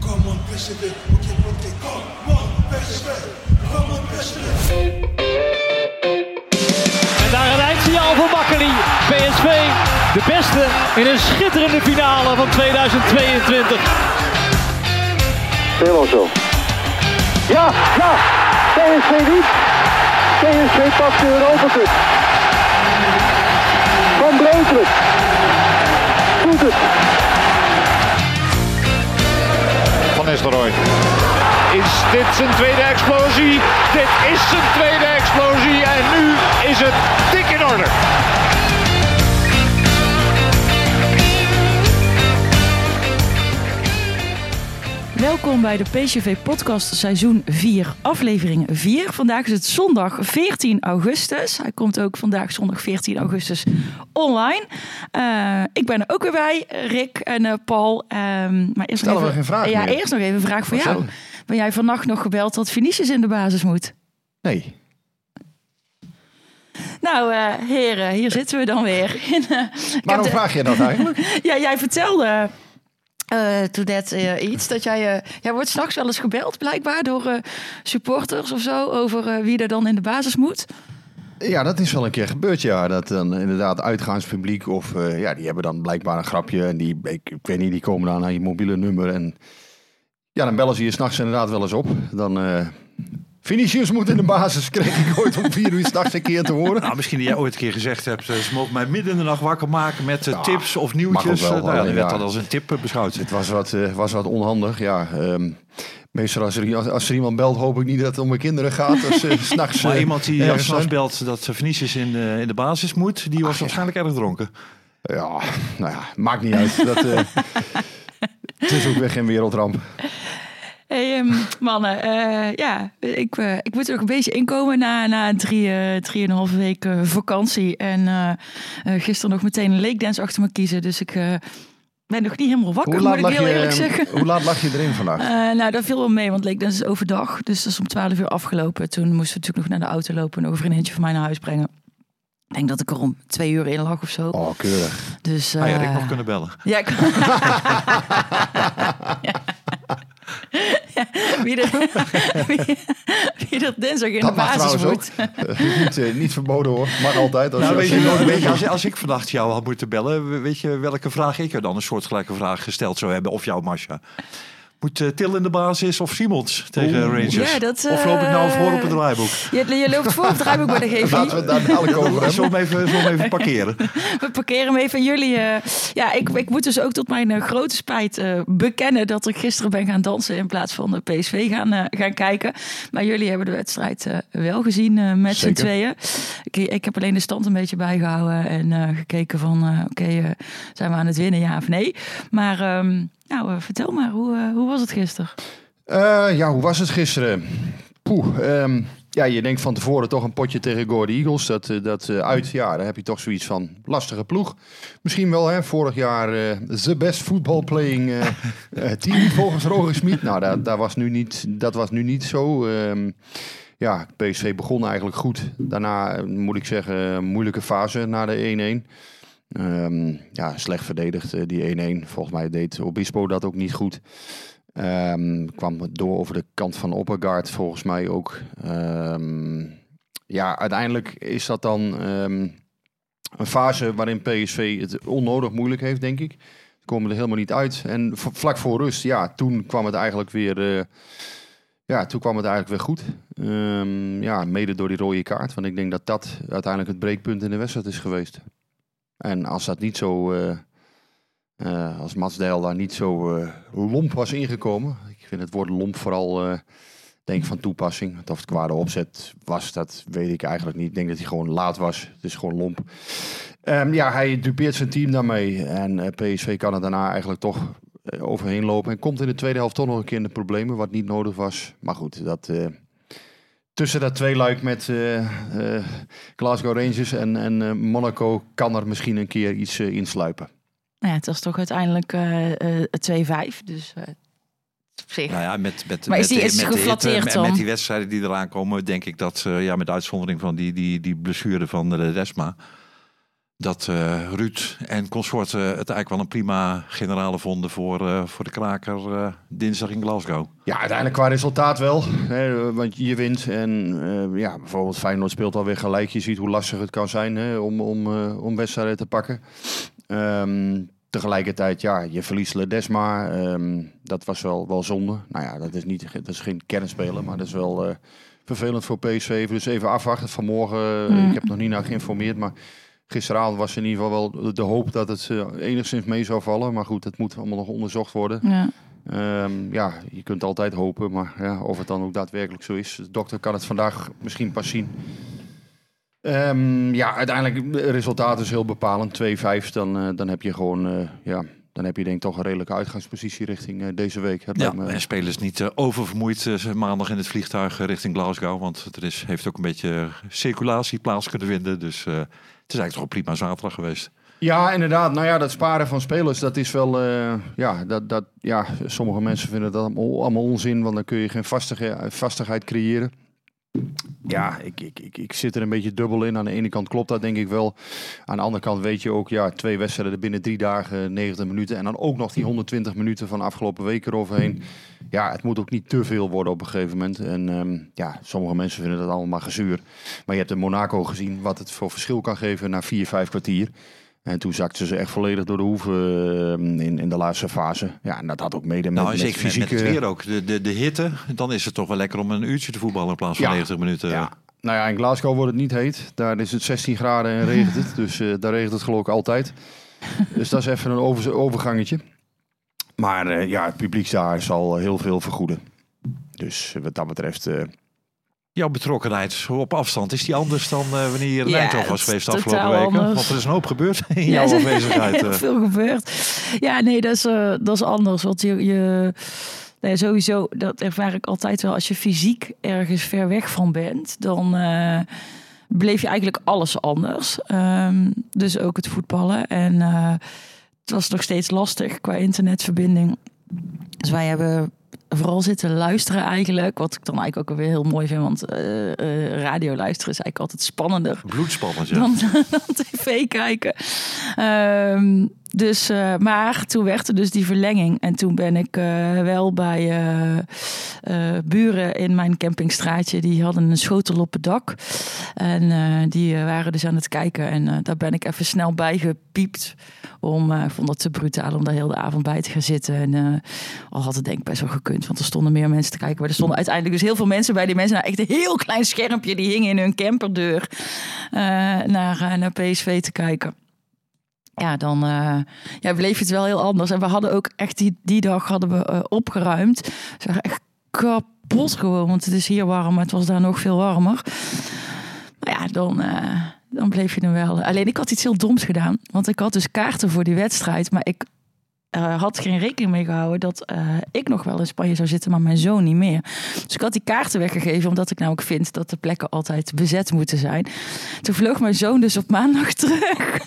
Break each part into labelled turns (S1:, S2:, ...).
S1: come on, it. Okay, okay, come on, it, come on, it.
S2: En daar een eindsignaal voor Makkeli. PSV, de beste in een schitterende finale van 2022.
S3: Helemaal zo. Ja, ja. PSV niet. PSV pakt de Europa Cup. Van Breukelen. Doet het.
S4: Is dit zijn tweede explosie? Dit is zijn tweede explosie en nu is het dik in orde.
S5: Welkom bij de PCV Podcast seizoen 4, aflevering 4. Vandaag is het zondag 14 augustus. Hij komt ook vandaag zondag 14 augustus online. Eh, ik ben er ook weer bij, Rick en eh, Paul. Ehm, maar eerst
S6: Stellen
S5: nog
S6: we
S5: even,
S6: geen vraag
S5: Ja,
S6: meer?
S5: eerst nog even een vraag voor
S6: Wat
S5: jou.
S6: zo?
S5: Ben jij vannacht nog gebeld dat Vinicius in de basis moet?
S6: Nee.
S5: Nou, eh, heren, hier zitten we dan weer. In,
S6: Waarom vraag je dat eigenlijk?
S5: Ja, jij vertelde eh toen eh, iets dat jij... eh, jij wordt s'nachts wel eens gebeld, blijkbaar, door supporters of zo... over wie er dan in de basis moet.
S6: Ja, dat is wel een keer gebeurd, ja. Dat dan inderdaad uitgaanspubliek of... ja, die hebben dan blijkbaar een grapje. En die, ik, ik weet niet, die komen dan naar je mobiele nummer. En ja, dan bellen ze je s'nachts inderdaad wel eens op. Dan... Vinicius moet in de basis, kreeg ik ooit om vier uur s'nachts een keer te horen.
S7: Nou, misschien dat jij ooit een keer gezegd hebt, eh, ze mogen mij midden in de nacht wakker maken met eh, tips of nieuwtjes.
S6: wel,
S7: Eh, nou ja, dat werd dan als een tip beschouwd.
S6: Het was wat, was wat onhandig, ja. ehm, meestal als er, als, als er iemand belt, hoop ik niet dat het om mijn kinderen gaat. Als s'nachts...
S7: Maar iemand die als s'nachts belt dat ze in de, in de basis moet, die was waarschijnlijk erg dronken.
S6: Ja, nou ja, maakt niet uit. Dat, het is ook weer geen wereldramp.
S5: Hey, ehm, mannen, eh, ja, ik, eh, ik moet er nog een beetje inkomen na, na een drie, eh, drieënhalve week eh, vakantie. En eh, eh, gisteren nog meteen een leekdance achter me kiezen. Dus ik eh, ben nog niet helemaal wakker,
S6: Hoe
S5: moet
S6: laat,
S5: ik
S6: lag
S5: heel
S6: je,
S5: eerlijk
S6: ehm,
S5: zeggen.
S6: hoe laat lag je erin vandaag?
S5: Eh, nou, dat viel wel mee, want leekdance is overdag. Dus dat is om 12 uur afgelopen. Toen moesten we natuurlijk nog naar de auto lopen en nog een vriendinnetje van mij naar huis brengen. Ik denk dat ik er om twee uur in lag of zo.
S6: Oh, keurig.
S5: Dus,
S7: Ah ja, Rick nog kunnen bellen.
S5: Ja, ik... Ja, Wie, er, wie, wie er dinsdag in
S6: Dat
S5: de basis
S6: trouwens
S5: moet.
S6: ook. niet, eh, niet verboden hoor. Mag altijd. Als
S7: Nou,
S6: je-
S7: weet
S6: als
S7: je,
S6: je-
S7: weet je, als, als ik vannacht jou had moeten bellen, weet je welke vraag ik er dan een soortgelijke vraag gesteld zou hebben? Of jou, Masha? Moet eh, Til in de basis of Simons tegen Rangers?
S5: Ja, dat,
S7: of loop ik nou
S5: eh,
S7: voor op het draaiboek?
S5: Je, je loopt voor op het draaiboek, maar dat geeft
S6: Laten we het daar dadelijk over
S7: Zullen
S6: hebben.
S7: we hem even, zullen hem even parkeren?
S5: We parkeren hem even. En jullie, eh, ja, ik, ik moet dus ook tot mijn eh, grote spijt eh, bekennen dat ik gisteren ben gaan dansen in plaats van de PSV gaan, eh, gaan kijken. Maar jullie hebben de wedstrijd eh, wel gezien eh, met z'n tweeën. Ik, ik heb alleen de stand een beetje bijgehouden en eh, gekeken van, eh, oké, eh, zijn we aan het winnen, ja of nee? Maar ehm, nou, eh, vertel maar, hoe, eh, hoe was het gisteren?
S6: Eh, ja, hoe was het gisteren? Poeh, ehm, ja, je denkt van tevoren toch een potje tegen Go Ahead Eagles. Dat, dat eh, uit, ja, daar heb je toch zoiets van lastige ploeg. Misschien wel, hè, vorig jaar eh the best football playing eh, eh, team volgens Roger Smit. Nou, dat, dat, was nu niet, dat was nu niet zo. Ehm, ja, PSV begon eigenlijk goed. Daarna, moet ik zeggen, een moeilijke fase na de 1-1. Ehm, ja, slecht verdedigd, eh, die 1-1. Volgens mij deed Obispo dat ook niet goed. Ehm, kwam door over de kant van Oppergaard volgens mij ook. Ehm, ja, uiteindelijk is dat dan een fase waarin PSV het onnodig moeilijk heeft, denk ik. Ze komen er helemaal niet uit. En vlak voor rust, ja, toen kwam het eigenlijk weer... eh, ja, toen kwam het eigenlijk weer goed. Ja, mede door die rode kaart. Want ik denk dat dat uiteindelijk het breekpunt in de wedstrijd is geweest. En als dat niet zo... eh, als Mats Dijl daar niet zo eh, lomp was ingekomen. Ik vind het woord lomp vooral eh, denk van toepassing. Want Of het qua de opzet was, dat weet ik eigenlijk niet. Ik denk dat hij gewoon laat was. Het is gewoon lomp. Ehm, ja, hij dupeert zijn team daarmee. En PSV kan het daarna eigenlijk toch overheen lopen. En komt in de tweede helft toch nog een keer in de problemen, wat niet nodig was. Maar goed, dat, tussen dat twee luik met eh, eh, Glasgow Rangers en, en eh, Monaco kan er misschien een keer iets insluipen.
S5: Nou ja, het was toch uiteindelijk eh, eh, 2-5. Dus eh, op zich.
S7: Nou ja, met, met,
S5: Maar is
S7: met,
S5: die- is
S7: de,
S5: die
S7: met, hitte en met
S5: dan?
S7: die wedstrijden die eraan komen, denk ik dat, eh, ja, met uitzondering van die, die, die blessure van de Desma, dat eh, Ruud en consorten het eigenlijk wel een prima generale vonden voor, eh, voor de kraker eh, dinsdag in Glasgow.
S6: Ja, uiteindelijk qua resultaat wel. Hè, want je wint. En eh, ja, bijvoorbeeld Feyenoord speelt alweer gelijk. Je ziet hoe lastig het kan zijn hè, om, om, eh, om wedstrijden te pakken. Ehm, tegelijkertijd, ja, je verliest Ledesma. Ehm dat was wel, wel zonde. Nou ja, dat is, niet, dat is geen kernspeler, maar dat is wel eh, vervelend voor PSV. Dus even afwachten. Vanmorgen, eh,
S5: Mm.
S6: ik heb nog niet naar geïnformeerd, maar... Gisteravond was in ieder geval wel de hoop dat het eh, enigszins mee zou vallen. Maar goed, het moet allemaal nog onderzocht worden.
S5: Ja.
S6: Ehm, ja, je kunt altijd hopen, maar ja, of het dan ook daadwerkelijk zo is. De dokter kan het vandaag misschien pas zien. Ehm, ja, uiteindelijk, het resultaat is heel bepalend. 2-5, dan, eh, dan heb je gewoon, eh, ja, dan heb je denk ik toch een redelijke uitgangspositie richting eh, deze week. Het
S7: Ja,
S6: me-
S7: en spelers niet eh, oververmoeid eh, maandag in het vliegtuig eh, richting Glasgow, want er is, heeft ook een beetje circulatie plaats kunnen vinden. Dus eh, is eigenlijk toch een prima zaterdag geweest.
S6: Ja, inderdaad. Nou ja, dat sparen van spelers, dat is wel... eh, ja, dat, dat, ja, sommige mensen vinden dat allemaal, onzin, want dan kun je geen vastigheid, vastigheid creëren. Ja, ik, ik, ik, ik zit er een beetje dubbel in. Aan de ene kant klopt dat denk ik wel. Aan de andere kant weet je ook, ja, twee wedstrijden binnen drie dagen, 90 minuten. En dan ook nog die 120 minuten van afgelopen week eroverheen. Ja, het moet ook niet te veel worden op een gegeven moment. En ehm, ja, sommige mensen vinden dat allemaal gezuur. Maar je hebt in Monaco gezien wat het voor verschil kan geven na vier, vijf kwartier. En toen zakten ze echt volledig door de hoeven ehm, in, in de laatste fase. Ja, en dat had ook mede met,
S7: Nou,
S6: met
S7: zeker met het weer ook. De, de, de hitte, dan is het toch wel lekker om een uurtje te voetballen in plaats van
S6: Ja.
S7: 90 minuten.
S6: Ja. Nou ja, in Glasgow wordt het niet heet. Daar is het 16 graden en regent het. Dus eh, daar regent het geloof ik altijd. dus dat is even een over, overgangetje. Maar eh, ja, het publiek daar zal heel veel vergoeden. Dus wat dat betreft... eh,
S7: Jouw betrokkenheid op afstand, is die anders dan eh, wanneer je in
S5: Ja,
S7: Eindhoven was geweest afgelopen weken?
S5: anders.
S7: Want er is een hoop gebeurd in
S5: Ja,
S7: jouw
S5: er is
S7: afwezigheid.
S5: Heel
S7: eh.
S5: veel gebeurd. Ja, nee, dat is, eh, dat is anders. Want je, je nee, sowieso, dat ervaar ik altijd wel. Als je fysiek ergens ver weg van bent, dan bleef je eigenlijk alles anders. Ehm, dus ook het voetballen. En het was nog steeds lastig qua internetverbinding. Dus wij hebben vooral zitten luisteren eigenlijk. Wat ik dan eigenlijk ook weer heel mooi vind. Want eh, radio luisteren is eigenlijk altijd spannender
S7: Bloedspannend, ja.
S5: dan, dan tv kijken. Ehm, dus, eh, maar toen werd er dus die verlenging. En toen ben ik wel bij buren in mijn campingstraatje. Die hadden een schotel op het dak. En die waren dus aan het kijken. En daar ben ik even snel bij gepiept. Om, ik vond het te brutaal om daar heel de avond bij te gaan zitten. En al had het denk ik best wel gekund. Want er stonden meer mensen te kijken. Maar er stonden uiteindelijk dus heel veel mensen bij. Die mensen, nou echt een heel klein schermpje. Die hingen in hun camperdeur eh, naar, eh, naar PSV te kijken. Ja, dan eh, ja, bleef het wel heel anders. En we hadden ook echt die, die dag hadden we opgeruimd. Waren echt kapot gewoon, want het is hier warm, maar het was daar nog veel warmer. Maar ja, dan, dan bleef je er wel. Alleen ik had iets heel doms gedaan, want ik had dus kaarten voor die wedstrijd, maar ik eh, had geen rekening mee gehouden dat eh, ik nog wel in Spanje zou zitten, maar mijn zoon niet meer. Dus ik had die kaarten weggegeven, omdat ik namelijk vind dat de plekken altijd bezet moeten zijn. Toen vloog mijn zoon dus op maandag terug.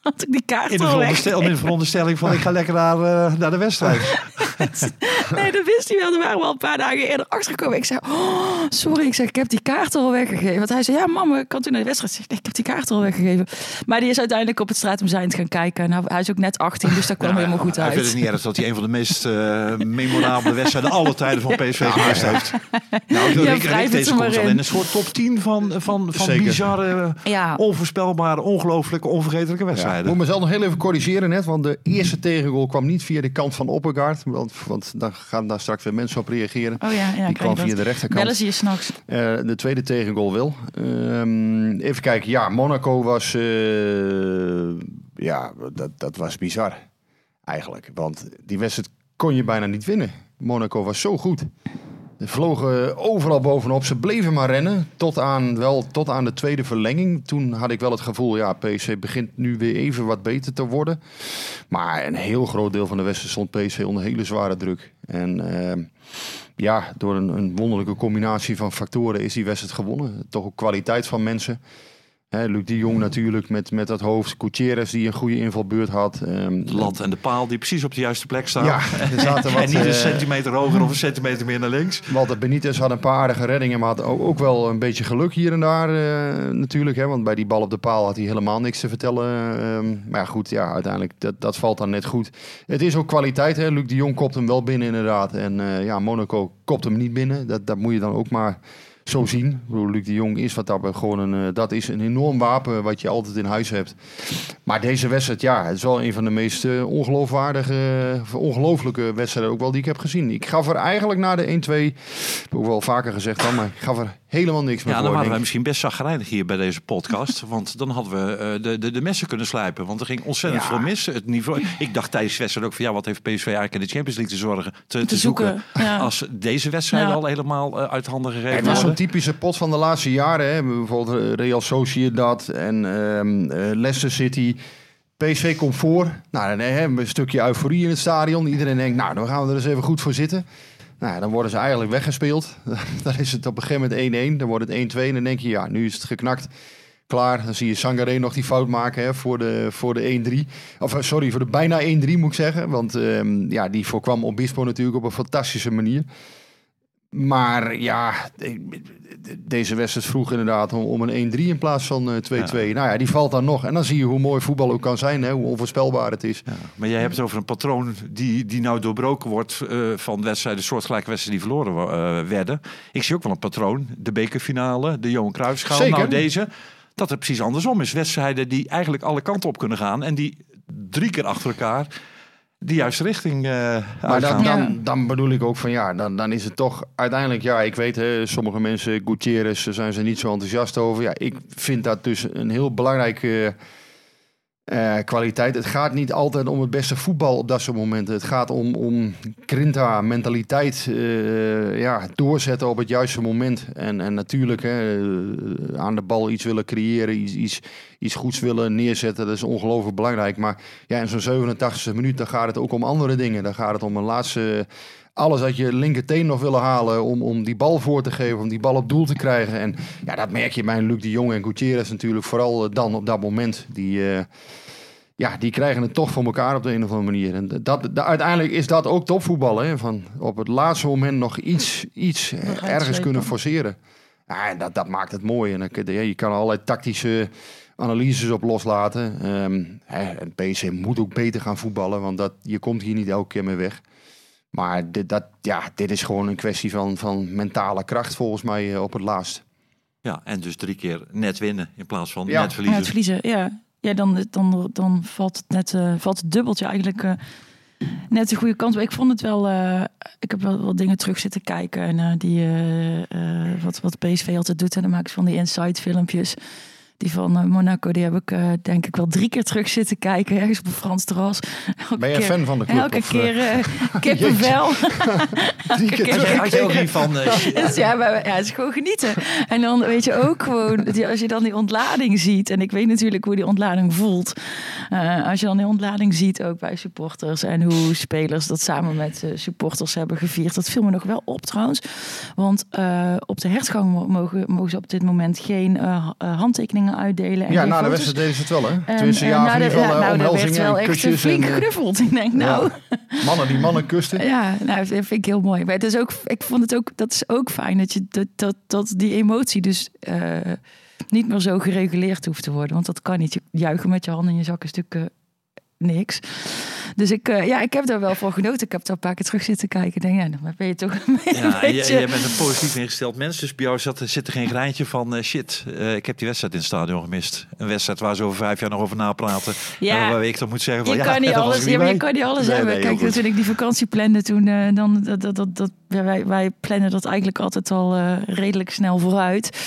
S5: had ik die kaarten
S7: In de, veronderstel, in de veronderstelling van ik ga lekker naar, eh, naar de wedstrijd.
S5: Nee, dat wist hij wel. Daar waren we al een paar dagen eerder achtergekomen. Ik zei, oh, sorry. Ik zeg, ik heb die kaart al weggegeven. Want hij zei, ja mama, kan toen naar de wedstrijd? Ik zeg, nee, ik heb die kaart al weggegeven. Maar die is uiteindelijk op het Stratumzijnd gaan kijken. Nou, hij is ook net 18, dus dat kwam helemaal goed
S7: Hij vindt het
S5: uit.
S7: niet erg dat hij een van de meest eh, memorabele wedstrijden alle tijden van PSV geweest heeft. Nou, ik wil
S5: Ja,
S7: Rick,
S5: het
S7: deze
S5: er maar
S7: komt al
S5: in.
S7: in een soort top 10 van, van, van
S6: Zeker.
S7: bizarre,
S5: Ja.
S7: onvoorspelbare, ongelooflijke, onvergetelijke
S6: Ja, ik
S7: wedstrijden.
S6: moet mezelf nog heel even corrigeren net, want de eerste tegengoal kwam niet via de kant van Oppergaard, want, want daar gaan daar straks weer mensen op reageren.
S5: Oh ja, ja
S6: Die kwam
S5: je
S6: via
S5: dat.
S6: de rechterkant.
S5: Bellen ze je s'nachts.
S6: Eh, de tweede tegengoal wel. Ehm, even kijken, ja, Monaco was, eh, ja, dat, dat was bizar eigenlijk, want die wedstrijd kon je bijna niet winnen. Monaco was zo goed. Ze vlogen overal bovenop. Ze bleven maar rennen. Tot aan, wel, tot aan de tweede verlenging. Toen had ik wel het gevoel, ja, PSV begint nu weer even wat beter te worden. Maar een heel groot deel van de wedstrijd stond PSV onder hele zware druk. En ehm, ja, door een, een wonderlijke combinatie van factoren is die wedstrijd gewonnen. Toch ook kwaliteit van mensen. Hè, Luc de Jong natuurlijk met, met dat hoofd. Gutierrez die een goede invalbeurt had.
S7: De lat en de paal die precies op de juiste plek staan.
S6: Ja, er zaten wat,
S7: en niet een
S6: eh,
S7: centimeter hoger of een centimeter meer naar links.
S6: Walter Benitez had een paar aardige reddingen, maar had ook, ook wel een beetje geluk hier en daar eh, natuurlijk. Hè, want bij die bal op de paal had hij helemaal niks te vertellen. ehm, maar goed, ja, uiteindelijk, dat, dat valt dan net goed. Het is ook kwaliteit, hè. Luc de Jong kopt hem wel binnen inderdaad. En eh, ja, Monaco kopt hem niet binnen. Dat, dat moet je dan ook maar zo zien. Luc de Jong is wat dat gewoon een, eh, dat is een enorm wapen wat je altijd in huis hebt. Maar deze wedstrijd, ja, het is wel een van de meest eh, ongeloofwaardige, of ongelooflijke wedstrijden ook wel die ik heb gezien. Ik gaf er eigenlijk na de 1-2, heb ik ook wel vaker gezegd dan, maar ik gaf er helemaal niks meer
S7: Ja,
S6: voor.
S7: dan waren wij misschien best zagrijnig hier bij deze podcast. want dan hadden we eh, de, de, de messen kunnen slijpen. Want er ging ontzettend
S6: Ja.
S7: veel mis. Het niveau, ik dacht tijdens de wedstrijd ook van ja, wat heeft PSV eigenlijk in de Champions League te zorgen? Te, te, zoeken.
S5: zoeken, ja.
S7: Als deze wedstrijd
S5: Ja.
S7: al helemaal eh, uit handen gegeven
S6: Het was zo'n typische pot van de laatste jaren. Hè. Bijvoorbeeld eh, Real Sociedad en ehm, eh, Leicester City. PSV komt voor. Nou, dan hebben we een stukje euforie in het stadion. Iedereen denkt, nou, dan gaan we er eens even goed voor zitten. Nou, dan worden ze eigenlijk weggespeeld. dan is het op een gegeven moment 1-1. Dan wordt het 1-2. En dan denk je, ja, nu is het geknakt. Klaar. Dan zie je Sangaré nog die fout maken hè, voor de, voor de 1-3. Of eh, sorry, voor de bijna 1-3 moet ik zeggen. Want ehm, ja, die voorkwam Obispo natuurlijk op een fantastische manier. Maar ja, de- de- deze wedstrijd vroeg inderdaad om, om een 1-3 in plaats van eh, 2-2. Nou ja, die valt dan nog. En dan zie je hoe mooi voetbal ook kan zijn, hè, hoe onvoorspelbaar het is.
S7: Ja, maar jij hebt het over een patroon die, die nou doorbroken wordt eh, van wedstrijden, soortgelijke wedstrijden die verloren eh, werden. Ik zie ook wel een patroon. De bekerfinale, de Johan Cruijffschaal, nou deze. Dat het precies andersom is. Wedstrijden die eigenlijk alle kanten op kunnen gaan en die drie keer achter elkaar de juiste richting eh
S6: Maar dan, dan, dan bedoel ik ook van ja, dan, dan is het toch uiteindelijk, ja, ik weet, hè, sommige mensen, Gutierrez, daar zijn ze niet zo enthousiast over. Ja, ik vind dat dus een heel belangrijke eh, kwaliteit. Het gaat niet altijd om het beste voetbal op dat soort momenten. Het gaat om, om grinta, mentaliteit, eh, ja, doorzetten op het juiste moment. En, en natuurlijk hè, eh, aan de bal iets willen creëren, iets, iets, iets goeds willen neerzetten. Dat is ongelooflijk belangrijk. Maar ja, in zo'n 87e minuut, dan gaat het ook om andere dingen. Dan gaat het om een laatste... Alles uit je linkerteen nog willen halen om, om die bal voor te geven, om die bal op doel te krijgen. En ja, dat merk je bij Luc de Jong en Gutierrez natuurlijk vooral dan op dat moment. Die, ja, die krijgen het toch voor elkaar op de een of andere manier. En dat, dat, uiteindelijk is dat ook topvoetbal. Hè? Van op het laatste moment nog iets, iets ergens kunnen forceren. Ja, en dat, dat maakt het mooi. En dan, kun je- ja, je kan er allerlei tactische analyses op loslaten. Ehm hè, en PSV moet ook beter gaan voetballen, want dat, je komt hier niet elke keer mee weg. Maar dit, dat, ja, dit is gewoon een kwestie van, van mentale kracht volgens mij eh, op het laatst.
S7: Ja, en dus drie keer net winnen in plaats van
S6: Ja.
S7: net
S5: Ja,
S7: verliezen.
S5: het verliezen, ja. Ja, dan, dan, dan valt het net eh, valt het dubbeltje eigenlijk eh, net de goede kant. op. Ik vond het wel, eh, ik heb wel wat dingen terug zitten kijken. En die, wat, wat PSV altijd doet, en dan maakt ze van die inside filmpjes. Die van eh, Monaco, die heb ik eh, denk ik wel drie keer terug zitten kijken. Ergens op een Frans terras. Elke
S6: Ben je
S5: keer-
S6: fan van de club?
S5: Elke
S6: of,
S5: keer eh, kippenvel.
S6: eh, drie keer terug?
S7: Had je ook niet van... shit,
S5: Dus ja, maar, ja, het is gewoon genieten. En dan weet je ook gewoon, die- als je dan die ontlading ziet. En ik weet natuurlijk hoe die ontlading voelt. Eh, als je dan die ontlading ziet ook bij supporters. En hoe spelers dat samen met supporters hebben gevierd. Dat viel me nog wel op trouwens. Want eh, op de hertgang mo- mogen, mogen ze op dit moment geen eh, eh, uitdelen. En
S6: Ja, na de
S5: foto's.
S6: wedstrijd deden ze het wel, hè?
S5: En,
S6: Tenminste,
S5: eh,
S6: ja,
S5: na
S6: in
S5: de-
S6: ieder geval eh,
S5: nou, werd wel
S6: en
S5: echt
S6: kusjes.
S5: flink
S6: en, eh,
S5: geknuffeld. Ik denk, nou...
S6: Mannen die mannen kusten.
S5: Ja, nou, dat vind ik heel mooi. Maar het is ook, ik vond het ook, dat is ook fijn dat, je, dat, dat, dat die emotie dus eh, niet meer zo gereguleerd hoeft te worden. Want dat kan niet. Je juichen met je handen in je zak is natuurlijk eh, niks. Dus ik, eh, ja, ik heb daar wel van genoten. Ik heb daar een paar keer terug zitten kijken. Ik denk, ja, dan ben je toch een
S7: Ja,
S5: beetje...
S7: jij bent een positief ingesteld mens. Dus bij jou zat, zit er geen greintje van eh, shit. eh, ik heb die wedstrijd in het stadion gemist. Een wedstrijd waar ze over vijf jaar nog over napraten.
S5: Ja.
S7: Waar ik dan moet zeggen van
S5: Je
S7: ja,
S5: kan niet alles, ja, je kan niet alles
S6: Nee,
S5: hebben.
S6: nee,
S5: Kijk,
S6: goed.
S5: toen ik die vakantie plande, toen eh, dan dat, dat, dat, dat, ja, wij, wij plannen dat eigenlijk altijd al eh, redelijk snel vooruit.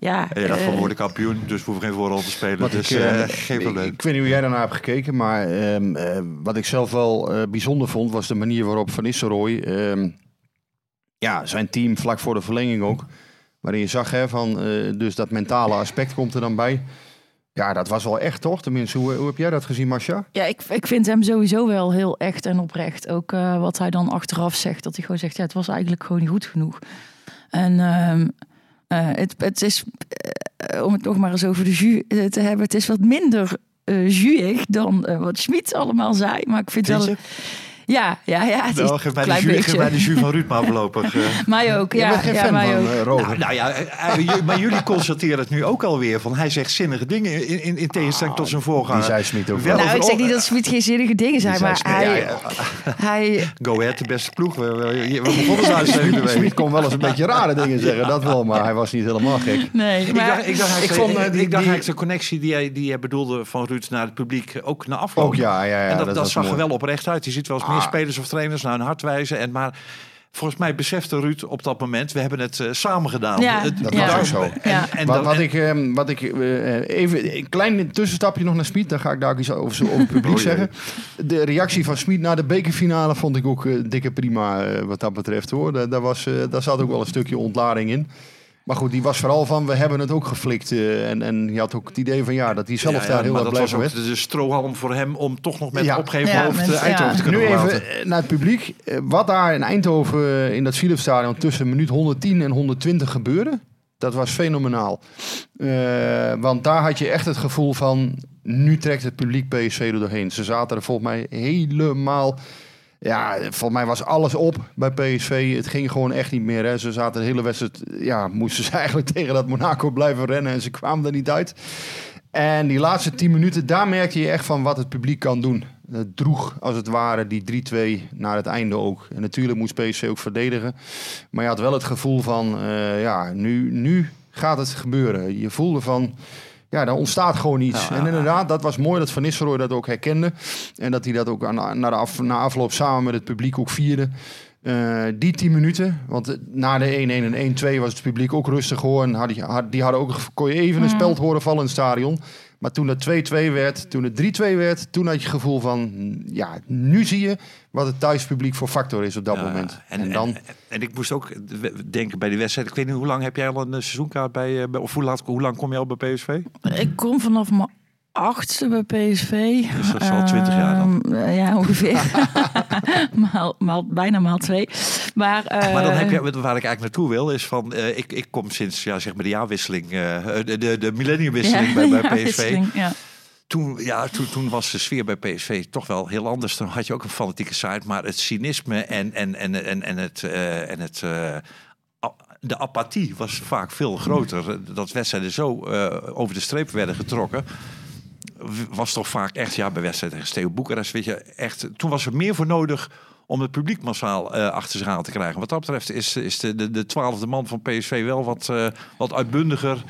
S5: Ja,
S7: En je dacht van worden kampioen, dus we hoeven geen voorrol te spelen.
S6: Wat
S7: dus
S6: ik,
S7: geen
S6: ik,
S7: probleem.
S6: ik weet niet hoe jij daarnaar hebt gekeken, maar ehm, eh, wat ik zelf wel eh, bijzonder vond, was de manier waarop Van Nistelrooy ehm, ja, zijn team vlak voor de verlenging ook. Waarin je zag, hè, van, eh, dus dat mentale aspect komt er dan bij. Ja, dat was wel echt, toch? Tenminste, hoe, hoe heb jij dat gezien, Marcia?
S5: Ja, ik, ik vind hem sowieso wel heel echt en oprecht. Ook eh, wat hij dan achteraf zegt. Dat hij gewoon zegt, ja, het was eigenlijk gewoon niet goed genoeg. En ehm, eh, het, het is, om het nog maar eens over de eh, te hebben, het is wat minder eh juig dan eh, wat Schmid allemaal zei. Maar ik vind,
S7: Vind
S5: wel... Ja, ja, ja, het is
S7: Nou,
S5: een
S7: geef mij de
S5: klein
S7: jus, mij de jus van Ruud maar voorlopig. eh.
S5: Mij ook,
S6: Je
S5: ja.
S6: bent geen
S5: ja,
S6: fan
S5: mij
S6: van
S5: ook.
S6: eh.
S7: Nou, nou ja, eh, maar jullie constateren het nu ook alweer. Van hij zegt zinnige dingen in, in, in tegenstelling tot zijn voorganger.
S6: die zei Smit ook
S7: Wel.
S5: Nou, ik zeg niet dat Smit geen zinnige dingen zei maar
S6: Smit,
S5: hij,
S6: ja,
S5: hij...
S7: Go Ahead, de beste ploeg. We, we, we begonnen.
S6: Smit kon wel eens een beetje rare dingen zeggen, dat wel. Maar hij was niet helemaal gek.
S5: Nee,
S7: Ik
S5: maar...
S7: dacht, ik dacht,
S6: ik
S7: ik
S6: vond, eh,
S7: ik
S6: die-
S7: dacht
S6: die-
S7: eigenlijk de connectie die hij, die hij bedoelde van Ruud naar het publiek ook na afloop.
S6: Ook ja, ja, ja.
S7: en dat, dat,
S6: was
S7: zag er wel oprecht uit. Je ziet wel eens meer
S6: Ah.
S7: spelers of trainers naar hun hart wijzen. En maar volgens mij besefte Ruud op dat moment, we hebben het eh, samen gedaan.
S5: Ja,
S7: Het-
S6: Dat
S5: Ja.
S6: was ook zo.
S7: En,
S5: Ja.
S7: en
S6: wat, wat
S7: en-
S6: ik, ehm, wat ik eh, even een klein tussenstapje nog naar Smit, dan ga ik daar ook iets over, zo over het publiek
S7: Oh,
S6: zeggen. De reactie van Smit na de bekerfinale vond ik ook eh, dikke prima eh, wat dat betreft hoor. Daar, daar, was, eh, daar zat ook wel een stukje ontlading in. Maar goed, die was vooral van we hebben het ook geflikt. eh, en, en je had ook het idee van ja, dat hij zelf
S7: Ja, ja,
S6: daar heel
S7: maar
S6: erg
S7: dat
S6: blij
S7: was ook
S6: werd.
S7: de strohalm voor hem om toch nog met
S6: Ja.
S7: opgeven
S5: Ja,
S7: hoofd
S5: mensen,
S7: eh, Eindhoven
S5: ja.
S7: te kunnen
S6: Nu even eh, naar het publiek. Wat daar in Eindhoven in dat Philipsstadion tussen minuut 110 en 120 gebeurde, dat was fenomenaal. Eh, want daar had je echt het gevoel van, nu trekt het publiek PSV er doorheen. Ze zaten er volgens mij helemaal... Ja, volgens mij was alles op bij PSV. Het ging gewoon echt niet meer. Hè. Ze zaten de hele wedstrijd... Ja, moesten ze eigenlijk tegen dat Monaco blijven rennen en ze kwamen er niet uit. En die laatste 10 minuten, daar merkte je echt van wat het publiek kan doen. Het droeg als het ware die 3-2 naar het einde ook. En natuurlijk moest PSV ook verdedigen. Maar je had wel het gevoel van, eh, ja, nu, nu gaat het gebeuren. Je voelde van, ja, er ontstaat gewoon iets.
S7: Ja,
S6: en inderdaad, dat was mooi dat Van Nistelrooy dat ook herkende. En dat hij dat ook aan, na, de af, na afloop samen met het publiek ook vierde. Eh, die 10 minuten, want na de 1-1 en 1-2 was het publiek ook rustig hoor. En had, die- had, die hadden ook, kon je even een speld horen vallen in het stadion. Maar toen het 2-2 werd, toen het 3-2 werd, toen had je het gevoel van, ja, nu zie je wat het thuispubliek voor factor is op dat
S7: Ja,
S6: moment.
S7: En,
S6: En, dan,
S7: en, en ik moest ook denken bij die wedstrijd. Ik weet niet hoe lang heb jij al een eh, seizoenkaart bij, eh, bij of hoe, laat, hoe lang kom je al bij PSV?
S5: Ik kom vanaf mijn achtste bij PSV.
S7: Dus dat is al 20 jaar dan.
S5: Ehm, eh, ja, ongeveer. maal, maal, bijna maal twee. Maar, eh,
S7: Maar dan heb je, waar ik eigenlijk naartoe wil, is van, eh, ik, ik kom sinds ja, zeg maar de jaarwisseling, eh, de, de, de millenniumwisseling bij, bij PSV.
S5: ja.
S7: Toen, ja, toen, toen was de sfeer bij PSV toch wel heel anders. Toen had je ook een fanatieke site, maar het cynisme en, en, en, en, en het, eh, en het eh, de apathie was vaak veel groter. Dat wedstrijden zo eh, over de streep werden getrokken. Was toch vaak echt, ja, bij wedstrijden tegen Steaua Boekarest, weet je, echt. Toen was er meer voor nodig om het publiek massaal eh, achter zich aan te krijgen. Wat dat betreft is, is de, de, de twaalfde man van PSV wel wat, eh, wat uitbundiger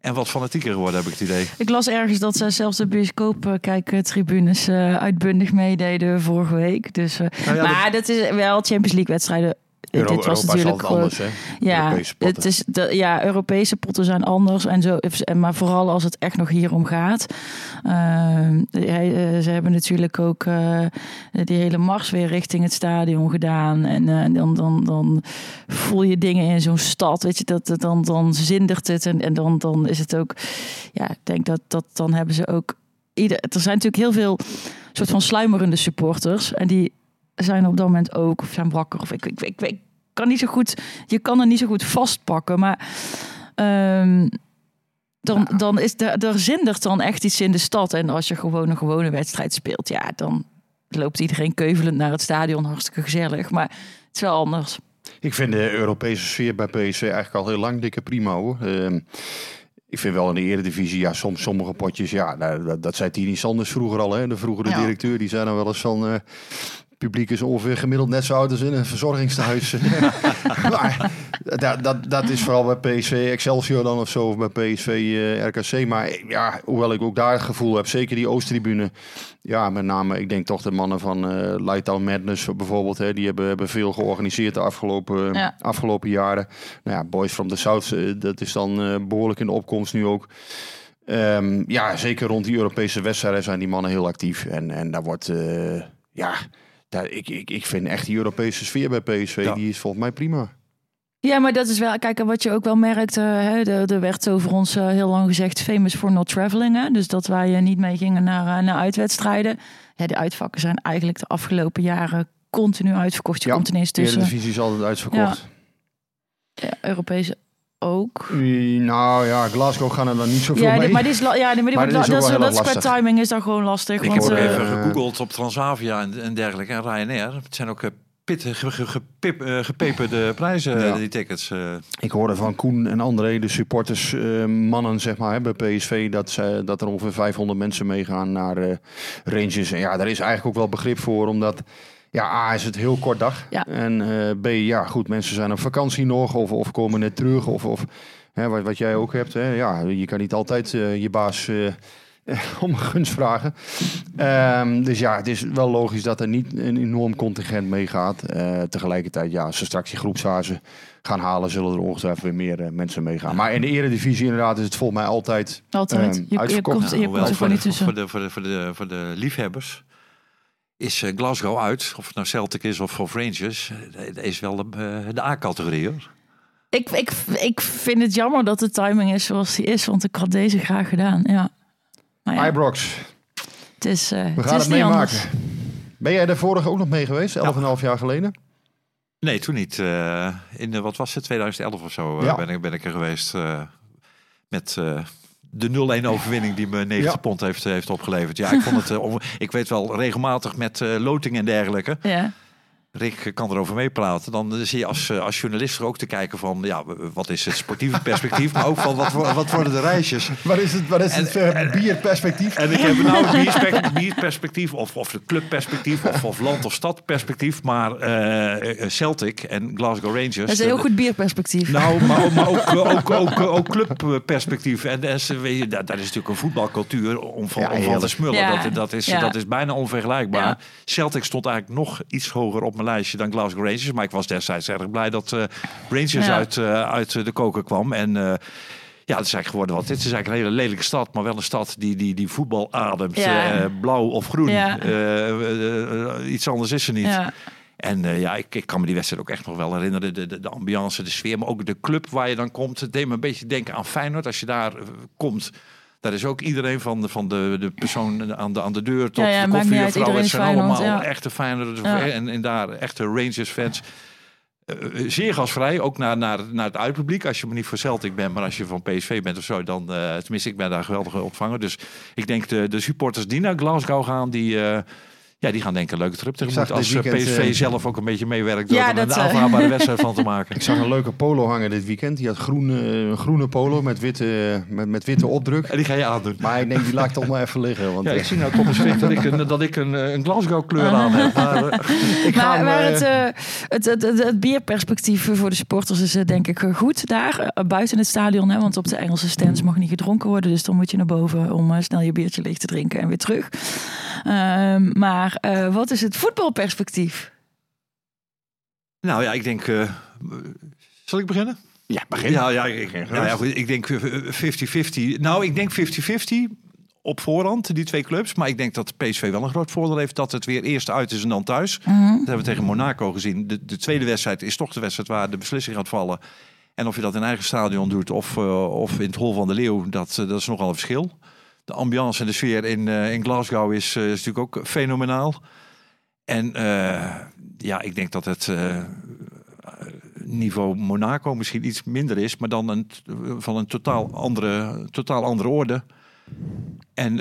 S7: en wat fanatieker geworden, heb ik het idee.
S5: Ik las ergens dat ze zelfs de bioscoop-kijktribunes eh uitbundig meededen vorige week. Dus,
S7: Nou ja,
S5: maar dat is wel Champions League wedstrijden.
S6: Euro,
S5: Dit was
S6: Europa
S5: natuurlijk gewoon-
S6: anders?
S5: Ja,
S6: Europese potten.
S5: het is de, ja, Europese potten zijn anders en zo. Maar vooral als het echt nog hierom gaat. Ehm, eh, ze hebben natuurlijk ook eh, die hele mars weer richting het stadion gedaan. En eh, dan, dan, dan voel je dingen in zo'n stad. Weet je, dat, dat- dan, dan zindert het. En, en dan, dan is het ook. Ja, ik denk dat, dat dan hebben ze ook. Ieder, er zijn natuurlijk heel veel soort van sluimerende supporters. En die zijn op dat moment ook, of zijn wakker. Of ik, ik, ik, ik kan niet zo goed, je kan er niet zo goed vastpakken. Maar ehm, dan, dan is er, er zindert dan echt iets in de stad. En als je gewoon een gewone wedstrijd speelt, ja, dan loopt iedereen keuvelend naar het stadion. Hartstikke gezellig. Maar het is wel anders.
S6: Ik vind de Europese sfeer bij PSV eigenlijk al heel lang dikke prima hoor. Ehm, ik vind wel in de eredivisie, ja, soms sommige potjes, ja, nou, dat, dat zei Tini Sanders vroeger al. Hè, de vroegere
S5: Ja.
S6: directeur, die zei dan wel eens van... eh, publiek is ongeveer gemiddeld net zo oud als in een verzorgingstehuis. maar dat, dat, dat is vooral bij PSV Excelsior dan of zo, of bij PSV eh, RKC. Maar ja, hoewel ik ook daar het gevoel heb, zeker die Oosttribune. Ja, met name, ik denk toch de mannen van eh Lightdown Madness bijvoorbeeld. Hè, die hebben, hebben veel georganiseerd de afgelopen,
S5: Ja.
S6: afgelopen jaren. Nou ja, Boys from the South, eh, dat is dan eh, behoorlijk in de opkomst nu ook. Ehm, ja, zeker rond die Europese wedstrijden zijn die mannen heel actief. En, en daar wordt, eh, ja, ik, ik, ik vind echt die Europese sfeer bij PSV,
S7: Ja.
S6: die is volgens mij prima.
S5: Ja, maar dat is wel, kijk, en wat je ook wel merkt, eh, hè, er, er werd over ons eh, heel lang gezegd, famous for not traveling. Hè? Dus dat wij eh, niet mee gingen naar, naar uitwedstrijden. Ja, de uitvakken zijn eigenlijk de afgelopen jaren continu uitverkocht. Je
S6: Ja,
S5: komt ineens
S6: De
S5: tussen.
S6: Eredivisie is altijd uitverkocht.
S5: Ja, Europese ook.
S6: Nou ja, Glasgow gaan er dan niet zoveel
S5: Ja,
S6: mee.
S5: dit- maar die is, ja, maar die
S6: Maar dit is
S5: dat, dat is
S6: erg
S5: qua timing is dan gewoon lastig.
S7: Ik
S5: want,
S7: heb ook
S5: eh,
S7: even gegoogeld op Transavia en, en dergelijke en Ryanair. Het zijn ook eh, pit, ge, ge- gepip- eh, gepeperde prijzen,
S6: Ja.
S7: die tickets. eh.
S6: Ik hoorde van Koen en André, de supporters, eh, mannen zeg maar, hè, bij PSV, dat, ze, dat er ongeveer 500 mensen meegaan naar eh, Rangers. En ja, daar is eigenlijk ook wel begrip voor, omdat ja, A is het heel kort dag.
S5: Ja.
S6: En eh, B, ja goed, mensen zijn op vakantie nog of, of komen net terug. Of, of hè, wat, wat jij ook hebt, hè, ja, je kan niet altijd eh, je baas... eh, om gunst vragen. Ehm, dus ja, het is wel logisch dat er niet een enorm contingent meegaat. Eh, tegelijkertijd, ja, als ze straks die groepsfase gaan halen, zullen er ongetwijfeld weer meer mensen meegaan. Maar in de eredivisie inderdaad is het volgens mij altijd...
S5: Altijd.
S6: ehm,
S5: je, komt, je komt er
S7: voor,
S5: niet
S7: de,
S5: tussen.
S7: voor, de, voor, de, voor, de, voor de liefhebbers is eh, Glasgow uit. Of het nou Celtic is of, of Rangers. eh, is wel de, eh, de A-categorie hoor.
S5: Ik, ik, ik vind het jammer dat de timing is zoals die is, want ik had deze graag gedaan. Ja. Maar ja,
S6: Ibrox,
S5: het is, eh,
S6: we
S5: het
S6: gaan
S5: is
S6: het meemaken.
S5: anders.
S6: Ben jij er vorige ook nog mee geweest? 11,5 jaar geleden?
S7: Nee, toen niet. Eh, in de, wat was het, 2011 of zo
S6: Ja.
S7: ben, ik, ben ik er geweest. eh, met eh, de 0-1 overwinning die me 90
S6: Ja.
S7: pond heeft, heeft opgeleverd. Ja, ik vond het. eh, on- ik weet wel regelmatig met eh, loting en dergelijke.
S5: Ja.
S7: Rick kan erover meepraten. Dan eh, zie je als, eh, als journalist er ook te kijken van... ja, wat is het sportieve perspectief... maar ook van wat, wat worden de reisjes.
S6: Wat is het, wat is het eh, bierperspectief?
S7: En ik heb nou het bierperspectief... of, of de clubperspectief... of, of land- of stadperspectief. Maar Celtic en Glasgow Rangers...
S5: Dat is een heel goed bierperspectief.
S7: Nou, maar, ook- maar ook, ook, ook, ook clubperspectief. En dat is, weet je, dat, dat is natuurlijk een voetbalcultuur om van,
S6: Ja,
S7: om van te smullen.
S5: Ja,
S7: Dat, dat, is,
S5: ja.
S7: dat is bijna onvergelijkbaar.
S5: Ja.
S7: Celtic stond eigenlijk nog iets hoger op mijn lijstje dan Glasgow Rangers. Maar ik was destijds erg blij dat eh, Rangers
S5: Ja.
S7: uit, eh, uit de koker kwam. En eh, ja, het is eigenlijk geworden wat. Dit is eigenlijk een hele lelijke stad, maar wel een stad die, die, die voetbal ademt.
S5: Ja.
S7: Eh, blauw of groen.
S5: Ja.
S7: Eh, eh, eh, iets anders is er niet.
S5: Ja.
S7: En eh, ja, ik, ik kan me die wedstrijd ook echt nog wel herinneren. De, de, de ambiance, de sfeer, maar ook de club waar je dan komt. Het deed me een beetje denken aan Feyenoord. Als je daar eh, komt, daar is ook iedereen van de, van de, de persoon aan de, aan de deur tot
S5: Ja, ja,
S7: de koffiejuffrouw. Het zijn
S5: Feyenoord,
S7: allemaal
S5: ja.
S7: echte Feyenoord
S5: Ja.
S7: en, en daar echte Rangers-fans. Eh, eh, zeer gasvrij, ook naar, naar, naar het uitpubliek. Als je maar niet voor Celtic bent, maar als je van PSV bent of zo, dan, eh, tenminste, ik ben daar geweldig ontvangen. Dus ik denk de, de supporters die naar Glasgow gaan, die, ja, die gaan denk ik een leuke trip tegemoet. Als eh,
S6: weekend,
S7: PSV
S6: eh,
S7: zelf ook een beetje meewerkt door
S5: Ja,
S7: er een
S5: eh,
S7: aanvaardbare wedstrijd van te maken.
S6: Ik zag een leuke polo hangen dit weekend. Die had groene, een groene polo met witte, met, met witte opdruk.
S7: En die ga je aandoen.
S6: Maar ik denk, die laat ik toch maar even liggen. Want,
S7: Ja, ik zie nou toch eens dat ik een, dat ik een, een Glasgow kleur aan heb. Maar,
S6: ik
S5: Maar,
S6: hem,
S5: maar het, eh, het, het, het, het bierperspectief voor de supporters is denk ik goed daar, buiten het stadion. Hè, want op de Engelse stands mag niet gedronken worden. Dus dan moet je naar boven om snel je biertje leeg te drinken en weer terug. Ehm, maar eh, wat is het voetbalperspectief?
S7: nou ja, ik denk... eh, zal ik beginnen?
S6: ja, begin.
S7: Ja, ja, ik, nou ja, goed, ik denk eh, 50-50. Nou, ik denk 50-50 op voorhand, die twee clubs. Maar ik denk dat PSV wel een groot voordeel heeft dat het weer eerst uit is en dan thuis.
S5: Mhm.
S7: Dat hebben we tegen Monaco gezien. De, de tweede wedstrijd is toch de wedstrijd waar de beslissing gaat vallen. En of je dat in eigen stadion doet of, eh, of in het Hol van de Leeuw, dat, eh, dat is nogal een verschil. De ambiance en de sfeer in, eh, in Glasgow is, eh, is natuurlijk ook fenomenaal. En eh, ja, ik denk dat het niveau Monaco misschien iets minder is, maar dan een, van een totaal andere, totaal andere orde. En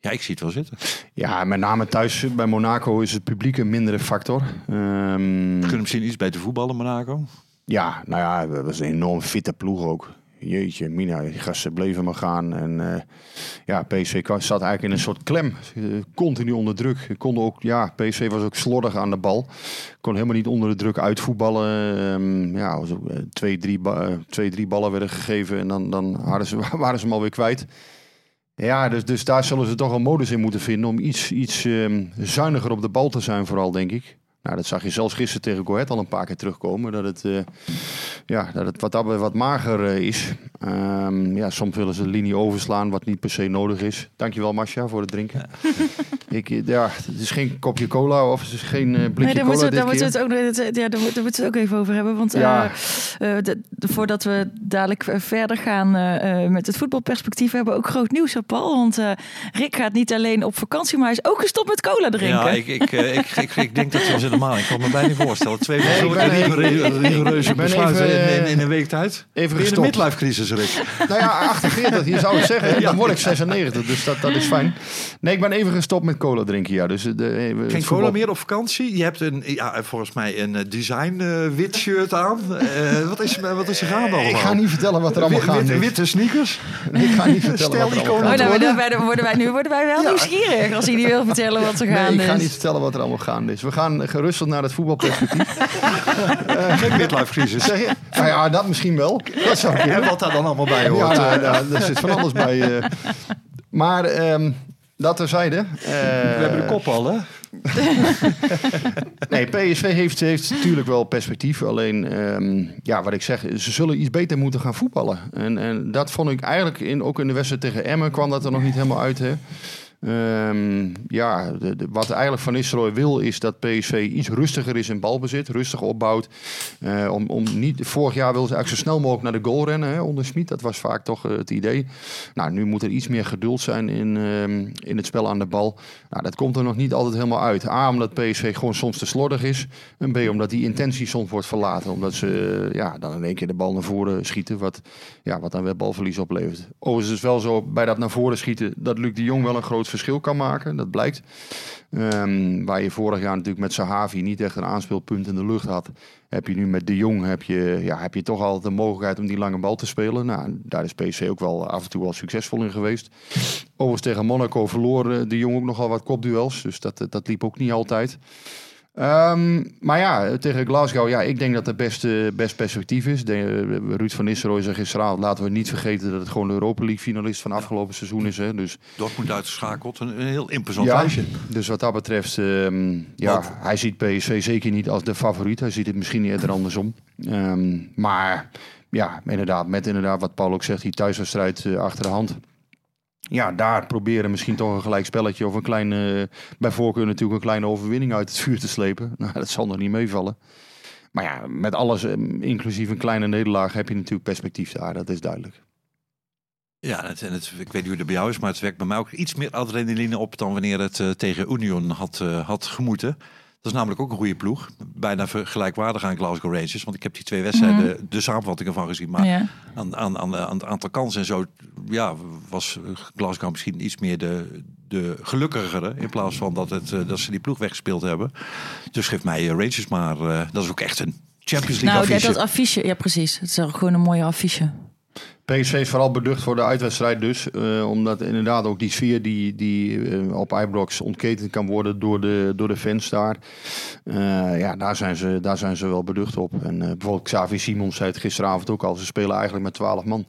S7: ja, ik zie het wel zitten.
S6: Ja, met name thuis bij Monaco is het publiek een mindere factor. Ehm,
S7: Kunnen misschien iets beter voetballen, Monaco.
S6: ja, nou ja, dat was een enorm fitte ploeg ook. Jeetje, Mina, die gasten bleven maar gaan. En eh, ja, PSV zat eigenlijk in een soort klem. Eh, Continu onder druk. Konden ook, ja, PSV was ook slordig aan de bal. Kon helemaal niet onder de druk uitvoetballen. Ehm, ja, was ook, eh, twee, drie, twee, drie ballen werden gegeven en dan, dan hadden ze, waren ze hem alweer kwijt. Ja, dus, dus daar zullen ze toch een modus in moeten vinden om iets, iets ehm, zuiniger op de bal te zijn, vooral denk ik. Nou, dat zag je zelfs gisteren tegen Go Ahead al een paar keer terugkomen. Dat het, eh, ja, dat het wat, wat mager eh, is. Ehm, ja, soms willen ze de linie overslaan, wat niet per se nodig is. Dankjewel, Masja, voor het drinken. Ik, ja, het is geen kopje cola of het is geen eh, blikje
S5: Nee, daar
S6: cola
S5: moeten, we- daar moeten we het ook, nog- ja, daar moeten we het ook even over hebben. Want
S6: Ja.
S5: eh, eh, de- voordat we dadelijk verder gaan eh, eh, met het voetbalperspectief, hebben we ook groot nieuws op Paul. Want eh, Rick gaat niet alleen op vakantie, maar hij is ook gestopt met cola drinken.
S7: Ja, ik, ik, ik, ik, ik denk dat in de maand. Ik kan me bijna niet voorstellen. Twee rigoureuze besluiten
S6: even,
S7: in, in, in een week tijd.
S6: Even
S7: Weer de midlife crisis, Rick.
S6: Nou ja, 48, je zou het zeggen. Dan word ik 96, dus dat, dat is fijn. Nee, ik ben even gestopt met cola drinken, ja. Dus de, eh,
S7: Geen
S6: voetbal-
S7: cola meer op vakantie. Je hebt een, ja, volgens mij een eh, design eh, wit shirt aan. Eh, wat, is, wat is er gaande allemaal?
S6: Ik ga niet vertellen wat er allemaal
S7: wit-
S6: is.
S7: Witte sneakers.
S6: Ik ga niet vertellen
S7: Stel
S6: wat er allemaal.
S5: Oh, nou,
S6: is.
S5: worden wij, nu worden wij wel nieuwsgierig als hij niet wil vertellen wat er
S6: Nee,
S5: gaande
S6: ik ga
S5: is.
S6: niet vertellen wat er allemaal gaande is. We gaan gerusteld naar het voetbalperspectief.
S7: Geen midlife crisis.
S6: Zeg je? Nou ja, dat misschien wel. Dat zou kunnen.
S7: En wat daar dan allemaal bij hoort.
S6: Ja,
S7: eh.
S6: nou, nou, er zit van alles bij. eh. Maar ehm, dat terzijde. eh,
S7: We hebben de kop al, hè?
S6: Nee, PSV heeft, heeft natuurlijk wel perspectief. Alleen, ehm, ja, wat ik zeg, ze zullen iets beter moeten gaan voetballen. En, en dat vond ik eigenlijk in, ook in de wedstrijd tegen Emmen kwam dat er nog niet helemaal uit. Hè. Ehm, ja, wat eigenlijk Van Nistelrooy wil is dat PSV iets rustiger is in balbezit, rustig opbouwt. Eh, om, om niet, vorig jaar wilden ze eigenlijk zo snel mogelijk naar de goal rennen hè, onder Smit. Dat was vaak toch eh, het idee. Nou, nu moet er iets meer geduld zijn in, ehm, in het spel aan de bal. Nou, dat komt er nog niet altijd helemaal uit. A, omdat PSV gewoon soms te slordig is. En B, omdat die intentie soms wordt verlaten. Omdat ze eh, ja, dan in één keer de bal naar voren schieten. Wat, ja, wat dan weer balverlies oplevert. Overigens is het wel zo, bij dat naar voren schieten... dat Luc de Jong wel een groot verschil kan maken. Dat blijkt. Ehm, waar je vorig jaar natuurlijk met Sahavi niet echt een aanspeelpunt in de lucht had... heb je nu met de Jong heb je, ja, heb je toch altijd de mogelijkheid om die lange bal te spelen. Nou, daar is PSV ook wel af en toe wel succesvol in geweest. Overigens tegen Monaco verloor eh, de Jong ook nogal wat kopduels. Dus dat, dat liep ook niet altijd. Ehm, maar ja, tegen Glasgow, ja, ik denk dat er best, best perspectief is. De, eh, Ruud van Nistelrooy zei gisteravond, laten we niet vergeten dat het gewoon de Europa League finalist van afgelopen seizoen is. Hè. Dus,
S7: Dortmund uitgeschakeld. Een, een heel imposant
S6: ja,
S7: lijstje.
S6: dus wat dat betreft, ehm, ja,
S7: Want-
S6: hij ziet PSV zeker niet als de favoriet. Hij ziet het misschien eerder andersom. Ehm, maar ja, inderdaad, met inderdaad wat Paul ook zegt, die thuiswedstrijd eh, achter de hand. Ja, daar proberen misschien toch een gelijk spelletje of een kleine, bij voorkeur natuurlijk een kleine overwinning uit het vuur te slepen. Nou, dat zal nog niet meevallen. Maar ja, met alles, ehm, inclusief een kleine nederlaag, heb je natuurlijk perspectief daar. Dat is duidelijk.
S7: Ja, en het, ik weet niet hoe het bij jou is, maar het wekt bij mij ook iets meer adrenaline op dan wanneer het eh, tegen Union had, eh, had gemoeten. Dat is namelijk ook een goede ploeg. Bijna vergelijkwaardig aan Glasgow Rangers. Want ik heb die twee wedstrijden, de samenvatting ervan gezien. Maar
S5: Ja.
S7: aan, aan, aan, aan het aantal kansen en zo, ja, was Glasgow misschien iets meer de, de gelukkigere. In plaats van dat, het, eh, dat ze die ploeg weggespeeld hebben. Dus geef mij eh, Rangers maar. eh, dat is ook echt een Champions League
S5: Nou, dat,
S7: affiche.
S5: dat affiche, ja precies. Het is gewoon een mooie affiche.
S6: PSV is vooral beducht voor de uitwedstrijd dus. eh, omdat inderdaad ook die sfeer die, die eh, op Ibrox ontketend kan worden door de, door de fans daar. Eh, ja, daar zijn, ze, daar zijn ze wel beducht op. En bijvoorbeeld Xavi Simons zei het gisteravond ook al. Ze spelen eigenlijk met 12 man.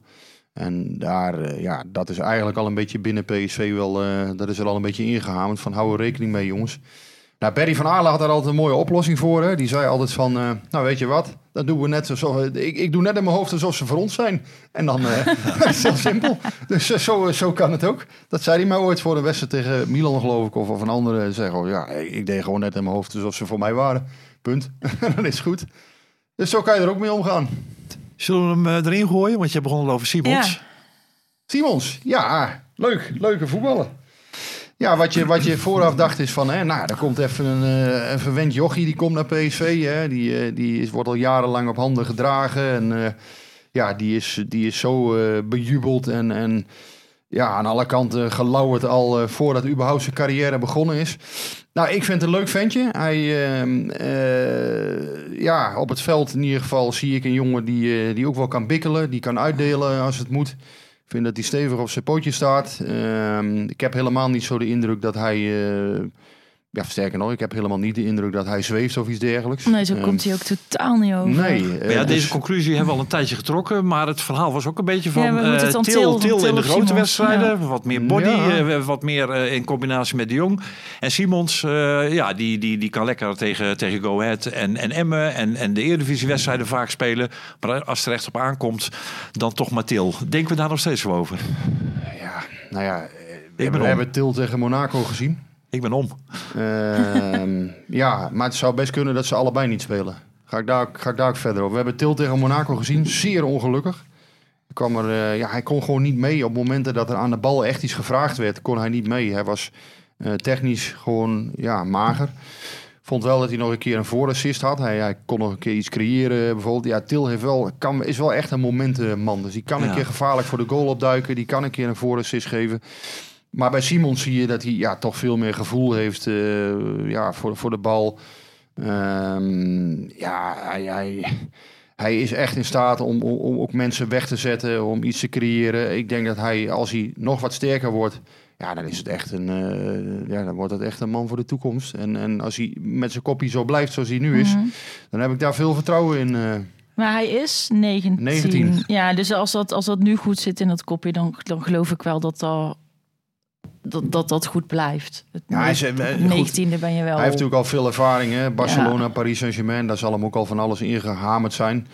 S6: En daar, ja, dat is eigenlijk al een beetje binnen PSV wel, dat is er al een beetje ingehamerd. Van hou er rekening mee jongens. Nou, Barry van Aarle had daar altijd een mooie oplossing voor. Hè. Die zei altijd van, nou weet je wat, dat doen we net alsof, ik, ik doe net in mijn hoofd alsof ze voor ons zijn. En dan, eh, dat is heel simpel. Dus eh, zo, zo kan het ook. Dat zei hij mij ooit voor een wedstrijd tegen Milan geloof ik, of, of een andere. Zeg gewoon, ja, ik deed gewoon net in mijn hoofd alsof ze voor mij waren. Punt. dan is het goed. Dus zo kan je er ook mee omgaan.
S7: Zullen we hem eh, erin gooien? Want je begon al over Simons.
S5: Ja.
S6: Simons, ja, leuk. Leuke voetballer. Ja, wat je, wat je vooraf dacht is van, hè, nou, er komt even een, eh, een verwend jochie, die komt naar PSV. Hè, die eh, die is, wordt al jarenlang op handen gedragen. En eh, ja, die is, die is zo bejubeld en, en ja, aan alle kanten gelauwerd al voordat überhaupt zijn carrière begonnen is. Nou, ik vind het een leuk ventje. Hij, ehm, eh, ja, op het veld in ieder geval zie ik een jongen die, die ook wel kan bikkelen. Die kan uitdelen als het moet. Ik vind dat hij stevig op zijn pootje staat. Ehm, ik heb helemaal niet zo de indruk dat hij... ja, sterker nog, ik heb helemaal niet de indruk dat hij zweeft of iets dergelijks.
S5: Nee, zo
S6: Ehm,
S5: komt hij ook totaal niet over.
S6: Nee. Eh,
S7: ja, deze
S6: dus-
S7: conclusie hebben we al een tijdje getrokken. Maar het verhaal was ook een beetje van
S5: Ja, we
S7: eh,
S5: moeten het dan
S7: Til,
S5: Til-
S7: in de grote
S5: Simons,
S7: wedstrijden. Wat meer body,
S6: Ja.
S7: eh, wat meer in combinatie met de Jong. En Simons, eh, ja, die, die, die kan lekker tegen, tegen Go Ahead en, en Emmen en, en de Eredivisie-wedstrijden vaak spelen. Maar als het er echt op aankomt, dan toch maar Til. Denken we daar nog steeds over?
S6: Ja, nou ja, we hebben Til tegen Monaco gezien.
S7: Ik ben om.
S6: Ehm, ja, maar het zou best kunnen dat ze allebei niet spelen. Ga ik daar, ga ik daar ook verder over. We hebben Til tegen Monaco gezien. Zeer ongelukkig. Hij, kwam er, eh, ja, hij kon gewoon niet mee. Op momenten dat er aan de bal echt iets gevraagd werd, kon hij niet mee. Hij was eh, technisch gewoon ja, mager. Vond wel dat hij nog een keer een voorassist had. Hij, hij kon nog een keer iets creëren. Bijvoorbeeld, ja, Til heeft wel, kan, is wel echt een momentenman. Dus die kan een keer gevaarlijk voor de goal opduiken. Die kan een keer een voorassist geven. Maar bij Simon zie je dat hij ja, toch veel meer gevoel heeft eh, ja, voor, voor de bal. Ehm, ja, hij, hij, hij is echt in staat om, om, om ook mensen weg te zetten, om iets te creëren. Ik denk dat hij, als hij nog wat sterker wordt, ja, dan is het echt een, eh, ja, dan wordt het echt een man voor de toekomst. En, en als hij met zijn kopje zo blijft zoals hij nu is,
S5: Mhm.
S6: dan heb ik daar veel vertrouwen in. eh.
S5: Maar hij is 19.
S6: 19.
S5: Ja, dus als dat, als dat nu goed zit in dat kopje, dan, dan geloof ik wel dat dat, dat, dat, dat goed blijft. Het
S6: Ja, hij is, eh,
S5: op
S6: goed.
S5: 19e ben je wel.
S6: Hij heeft natuurlijk al veel ervaring, hè? Barcelona, Paris Saint-Germain, daar zal hem ook al van alles ingehamerd zijn.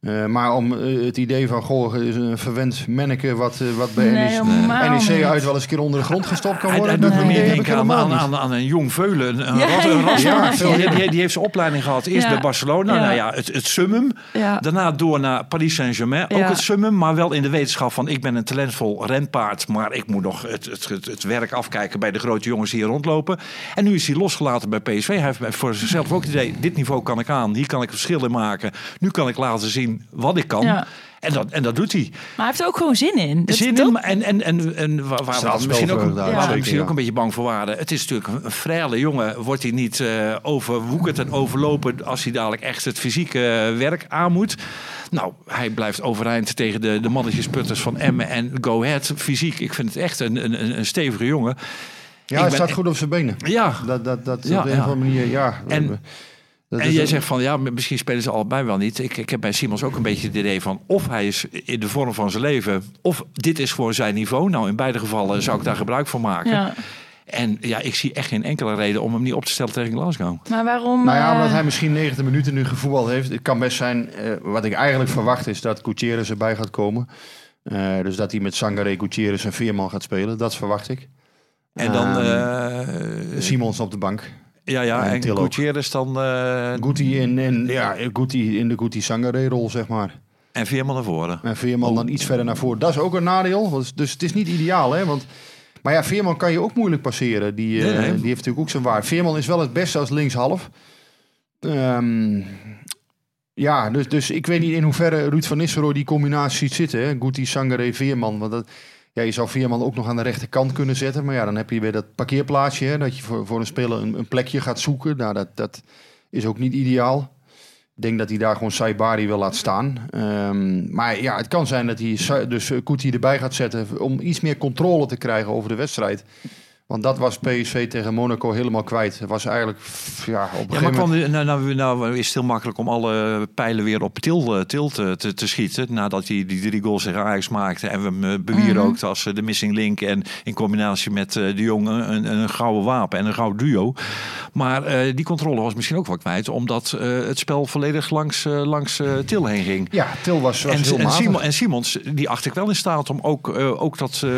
S6: Eh, maar om eh, het idee van, goh, is een verwend manneke wat, eh, wat bij
S5: Nee,
S6: NEC,
S5: helemaal
S6: NEC
S5: niet.
S6: uit wel eens een keer onder de grond gestopt kan worden.
S7: hij doet me meer
S6: heb ik
S7: denken aan,
S6: helemaal
S7: aan,
S6: niet.
S7: aan, aan een jong veulen. Een
S5: Ja,
S7: ras-
S5: ja,
S7: een ras-
S6: ja,
S7: die, die, die heeft zijn opleiding gehad. Eerst
S5: Ja.
S7: bij Barcelona,
S5: Ja.
S7: nou ja, het, het summum.
S5: Ja.
S7: Daarna door naar Paris Saint-Germain, ook
S5: Ja.
S7: het summum. Maar wel in de wetenschap van ik ben een talentvol renpaard. Maar ik moet nog het, het, het, het werk afkijken bij de grote jongens die hier rondlopen. En nu is hij losgelaten bij PSV. Hij heeft voor zichzelf ook het idee, dit niveau kan ik aan. Hier kan ik verschillen maken. Nu kan ik laten zien wat ik kan.
S5: Ja.
S7: En, dat, en dat doet hij.
S5: Maar hij heeft er ook gewoon zin in. Dat-
S7: Zin
S5: dat-
S7: in, en, en, en, en waar, waar we misschien, ook,
S5: ja.
S7: misschien ook een beetje bang voor waren. Het is natuurlijk een vrije jongen. Wordt hij niet eh overwoekerd en overlopen als hij dadelijk echt het fysieke eh, werk aan moet. Nou, hij blijft overeind tegen de, de mannetjesputters van Emmen en Go Ahead. Fysiek, ik vind het echt een, een, een stevige jongen.
S6: Ja,
S7: ik
S6: hij
S7: ben-
S6: staat goed op zijn benen.
S7: Ja,
S6: Dat, dat, dat
S7: Ja,
S6: op een
S7: ja.
S6: of andere manier, ja.
S7: En-
S6: dat
S7: en jij
S6: een-
S7: zegt van ja, misschien spelen ze allebei wel niet. Ik, ik heb bij Simons ook een beetje het idee van of hij is in de vorm van zijn leven, of dit is voor zijn niveau. Nou, in beide gevallen zou ik daar gebruik van maken.
S5: Ja.
S7: En ja, ik zie echt geen enkele reden om hem niet op te stellen tegen Glasgow.
S5: Maar waarom...
S6: Nou ja,
S5: eh,
S6: omdat hij misschien 90 minuten nu gevoetbald heeft. Het kan best zijn, eh, wat ik eigenlijk verwacht is dat Gutierrez erbij gaat komen. Eh, dus dat hij met Sangare, Gutierrez en Veerman gaat spelen. Dat verwacht ik.
S7: En dan,
S6: Ehm,
S7: eh,
S6: Simons op de bank.
S7: Ja, ja,
S6: en
S7: en. Gutierrez dan eh,
S6: Guti in, in, ja, Guti in de Guti Sangare rol, zeg maar.
S7: en Veerman naar voren.
S6: En Veerman dan iets verder naar voren. Dat is ook een nadeel. Dus het is niet ideaal, hè. Want, maar ja, Veerman kan je ook moeilijk passeren. Die, eh,
S7: Nee,
S6: die heeft natuurlijk ook zijn waar. Veerman is wel het beste als linkshalf. Ehm ja, dus, dus ik weet niet in hoeverre Ruud van Nistelrooy die combinatie ziet zitten. Hè? Guti, Sangare, Veerman. Want dat, ja, je zou Veerman ook nog aan de rechterkant kunnen zetten. Maar ja, dan heb je weer dat parkeerplaatsje. Dat je voor, voor een speler een, een plekje gaat zoeken. Nou, dat, dat is ook niet ideaal. Ik denk dat hij daar gewoon Saibari wil laten staan. Ehm, maar ja, het kan zijn dat hij dus Kuti erbij gaat zetten om iets meer controle te krijgen over de wedstrijd. Want dat was PSV tegen Monaco helemaal kwijt. Het was eigenlijk ja, op een
S7: Ja, maar
S6: gegeven moment...
S7: kwam, nou, nou, nou is het heel makkelijk om alle pijlen weer op til, eh, til te, te, te schieten. Nadat hij die drie goals tegen Ajax maakte. En we hem eh, bewierookt als eh, de missing link. En in combinatie met eh, de jongen een, een gouden wapen en een gouden duo. Maar eh, die controle was misschien ook wel kwijt. Omdat eh, het spel volledig langs, langs Til heen ging.
S6: Ja, Til was, was
S7: En,
S6: heel
S7: en. Simon, en Simons, die acht ik wel in staat om ook, eh, ook dat, eh,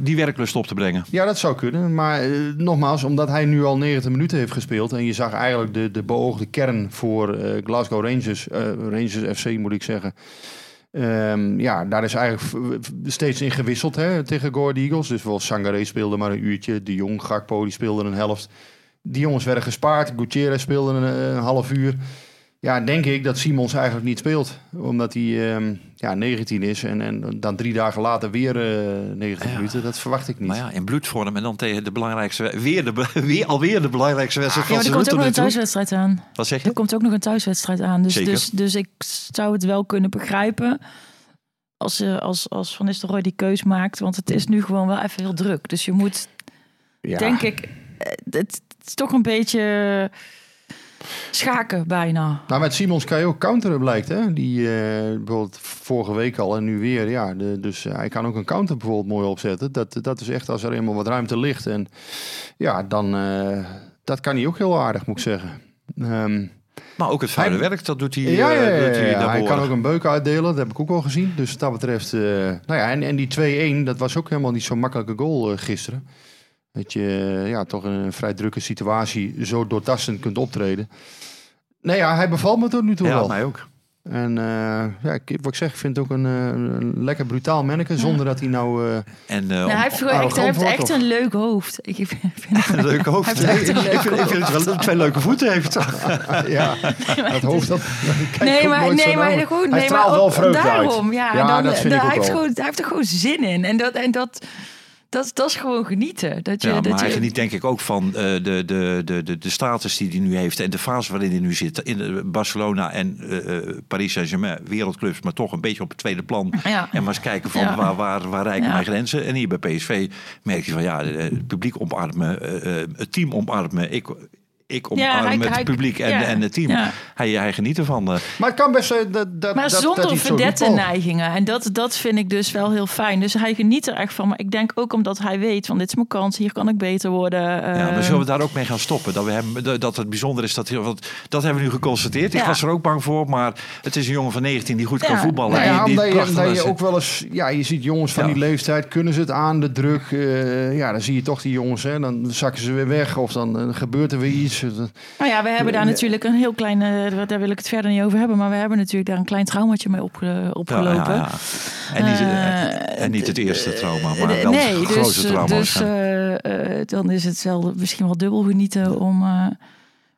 S7: die werklust op te brengen.
S6: Ja, dat zou kunnen. Maar eh, nogmaals, omdat hij nu al 90 minuten heeft gespeeld... en je zag eigenlijk de, de beoogde kern voor eh, Glasgow Rangers... eh, Rangers FC moet ik zeggen... Ehm, ja, daar is eigenlijk steeds in gewisseld hè, tegen Go Eagles. Dus wel Sangare speelde maar een uurtje. De Jong, Gakpo, die speelde een helft. Die jongens werden gespaard. Gutierrez speelde een half uur. Ja, denk ik dat Simons eigenlijk niet speelt. Omdat hij ehm, ja, 19 is en, en dan drie dagen later weer eh 90
S7: Ja.
S6: minuten. Dat verwacht ik niet.
S7: Maar ja, in bloedvorm en dan tegen de belangrijkste... Weer, de, weer alweer de belangrijkste wedstrijd
S5: Ja,
S7: van
S5: maar er komt ook nog een thuiswedstrijd aan.
S7: Wat zeg
S5: Er
S7: je?
S5: komt ook nog een thuiswedstrijd aan. Dus,
S7: Zeker.
S5: dus, dus ik zou het wel kunnen begrijpen als, eh, als, als Van Nistelrooy die keus maakt. Want het is nu gewoon wel even heel druk. Dus je moet,
S6: Ja.
S5: denk ik, eh, het is toch een beetje schaken bijna.
S6: Nou, met Simons kan je ook counteren, blijkt. Hè? Die eh, bijvoorbeeld vorige week al en nu weer. Ja, de, dus hij kan ook een counter bijvoorbeeld mooi opzetten. Dat, dat is echt als er eenmaal wat ruimte ligt. En ja, dan eh, dat kan hij ook heel aardig, moet ik zeggen. Ehm,
S7: Maar ook het vuile werk, dat doet hij,
S6: ja, ja,
S7: eh,
S6: ja,
S7: doet hij
S6: kan ook een beuk uitdelen. Dat heb ik ook wel gezien. Dus wat dat betreft... eh, nou ja, en, en die 2-1, dat was ook helemaal niet zo'n makkelijke goal eh, gisteren. Dat je ja, toch in een vrij drukke situatie zo doortastend kunt optreden. Nee, ja, hij bevalt me tot nu toe
S7: Ja,
S6: wel.
S7: mij ook.
S6: En eh, ja, ik, wat ik zeg, ik vind het ook een, eh, een lekker brutaal manneke. Zonder dat hij nou... eh,
S7: En eh,
S5: Nou, hij heeft, gewoon echt, hij heeft echt een leuk hoofd. Ik vind,
S7: een leuk hoofd.
S5: Hij heeft echt een
S7: ik,
S5: leuk
S7: vind, ik vind het wel dat hij twee leuke voeten heeft.
S6: ja, dat hoofd, dat,
S5: Nee, maar, nee, maar
S6: Hij
S5: nee,
S6: straalt
S5: maar
S6: wel
S5: ook
S6: vreugde
S5: daarom,
S6: uit.
S5: Ja,
S6: Ja,
S5: dan,
S6: dat vind ik
S5: hij,
S6: ook
S5: heeft
S6: wel.
S5: gewoon, hij heeft er gewoon zin in. En dat, en dat, dat, dat is gewoon genieten. Dat je,
S7: Ja,
S5: dat
S7: maar hij
S5: je,
S7: geniet denk ik ook van eh, de, de, de, de, de status die hij nu heeft en de fase waarin hij nu zit. In eh, Barcelona en eh, eh, Paris Saint-Germain, wereldclubs, maar toch een beetje op het tweede plan.
S5: Ja.
S7: En maar eens kijken van
S5: Ja.
S7: waar, waar, waar rijken mijn grenzen. En hier bij PSV merk je van ja, eh, het publiek omarmen, eh, eh, het team omarmen. Ik, ik omarm
S5: hij-
S7: het
S5: hij-
S7: publiek en,
S5: ja.
S7: en het team.
S5: Ja.
S7: Hij, hij geniet ervan. eh.
S6: Maar het kan best zijn dat, dat,
S5: maar
S6: dat, dat
S5: zonder verdette
S6: Paul.
S5: neigingen. En dat, dat vind ik dus wel heel fijn. Dus hij geniet er echt van. Maar ik denk ook omdat hij weet van dit is mijn kans. Hier kan ik beter worden.
S7: Ja, maar
S5: eh,
S7: zullen we daar ook mee gaan stoppen? Dat, we hem, dat het bijzonder is dat. Want dat hebben we nu geconstateerd. Ik
S5: Ja.
S7: was er ook bang voor. Maar het is een jongen van 19 die goed kan
S5: Ja.
S7: voetballen.
S6: Nou
S7: die,
S6: ja,
S7: die
S6: omdat je, omdat ook wel eens, ja, je ziet jongens van
S7: Ja.
S6: die leeftijd, kunnen ze het aan, de druk. eh, ja, dan zie je toch die jongens, hè, dan zakken ze weer weg of dan eh, gebeurt er weer iets.
S5: Nou ja, we hebben daar natuurlijk een heel klein, eh, daar wil ik het verder niet over hebben, maar we hebben natuurlijk daar een klein traumaatje mee opgelopen.
S7: ja, ja. En, niet,
S5: Eh,
S7: en niet het eerste trauma, maar
S5: Eh,
S7: wel
S5: nee,
S7: het grote
S5: dus,
S7: trauma.
S5: dus eh, eh, dan is het wel misschien wel dubbel genieten om, eh,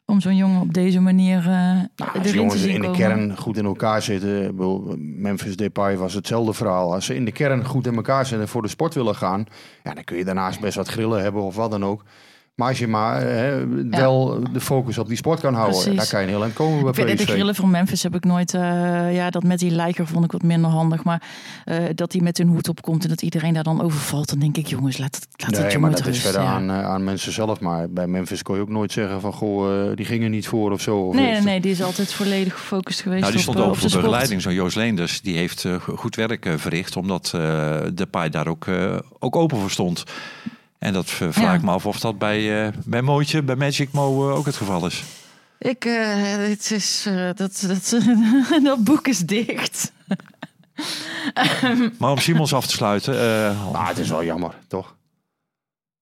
S5: om zo'n jongen op deze manier eh
S6: Nou, als jongens in de
S5: komen.
S6: kern goed in elkaar zitten. Memphis Depay was hetzelfde verhaal. Als ze in de kern goed in elkaar zitten en voor de sport willen gaan, ja, dan kun je daarnaast best wat grillen hebben of wat dan ook. Maar als je maar hè, wel de focus op die sport kan houden,
S5: Precies.
S6: dan kan je heel eind komen bij
S5: Ik vind, de grillen van Memphis heb ik nooit... eh, ja, dat met die lijker vond ik wat minder handig. Maar eh, dat hij met hun hoed opkomt en dat iedereen daar dan overvalt... dan denk ik, jongens, laat het, laat het
S6: Nee,
S5: jongen
S6: maar dat is verder
S5: ja.
S6: aan, eh, aan mensen zelf. Maar bij Memphis kon je ook nooit zeggen van, goh, eh, die gingen niet voor of zo. Of
S5: Nee, nee,
S6: het-
S5: nee, die is altijd volledig gefocust geweest
S7: Nou, die
S5: op,
S7: stond
S5: eh, op
S7: voor
S5: zijn sport.
S7: begeleiding. Zo'n Joost Leenders, die heeft eh, goed werk eh, verricht. Omdat eh, de paai daar ook, eh, ook open voor stond. En dat vraag
S5: Ja.
S7: ik me af of dat bij, eh, bij Mootje, bij Magic Mo eh, ook het geval is.
S5: Ik, eh, het is, eh, dat, dat, dat boek is dicht.
S7: Maar om Simons af te sluiten. eh,
S6: Nou, het is wel jammer, toch?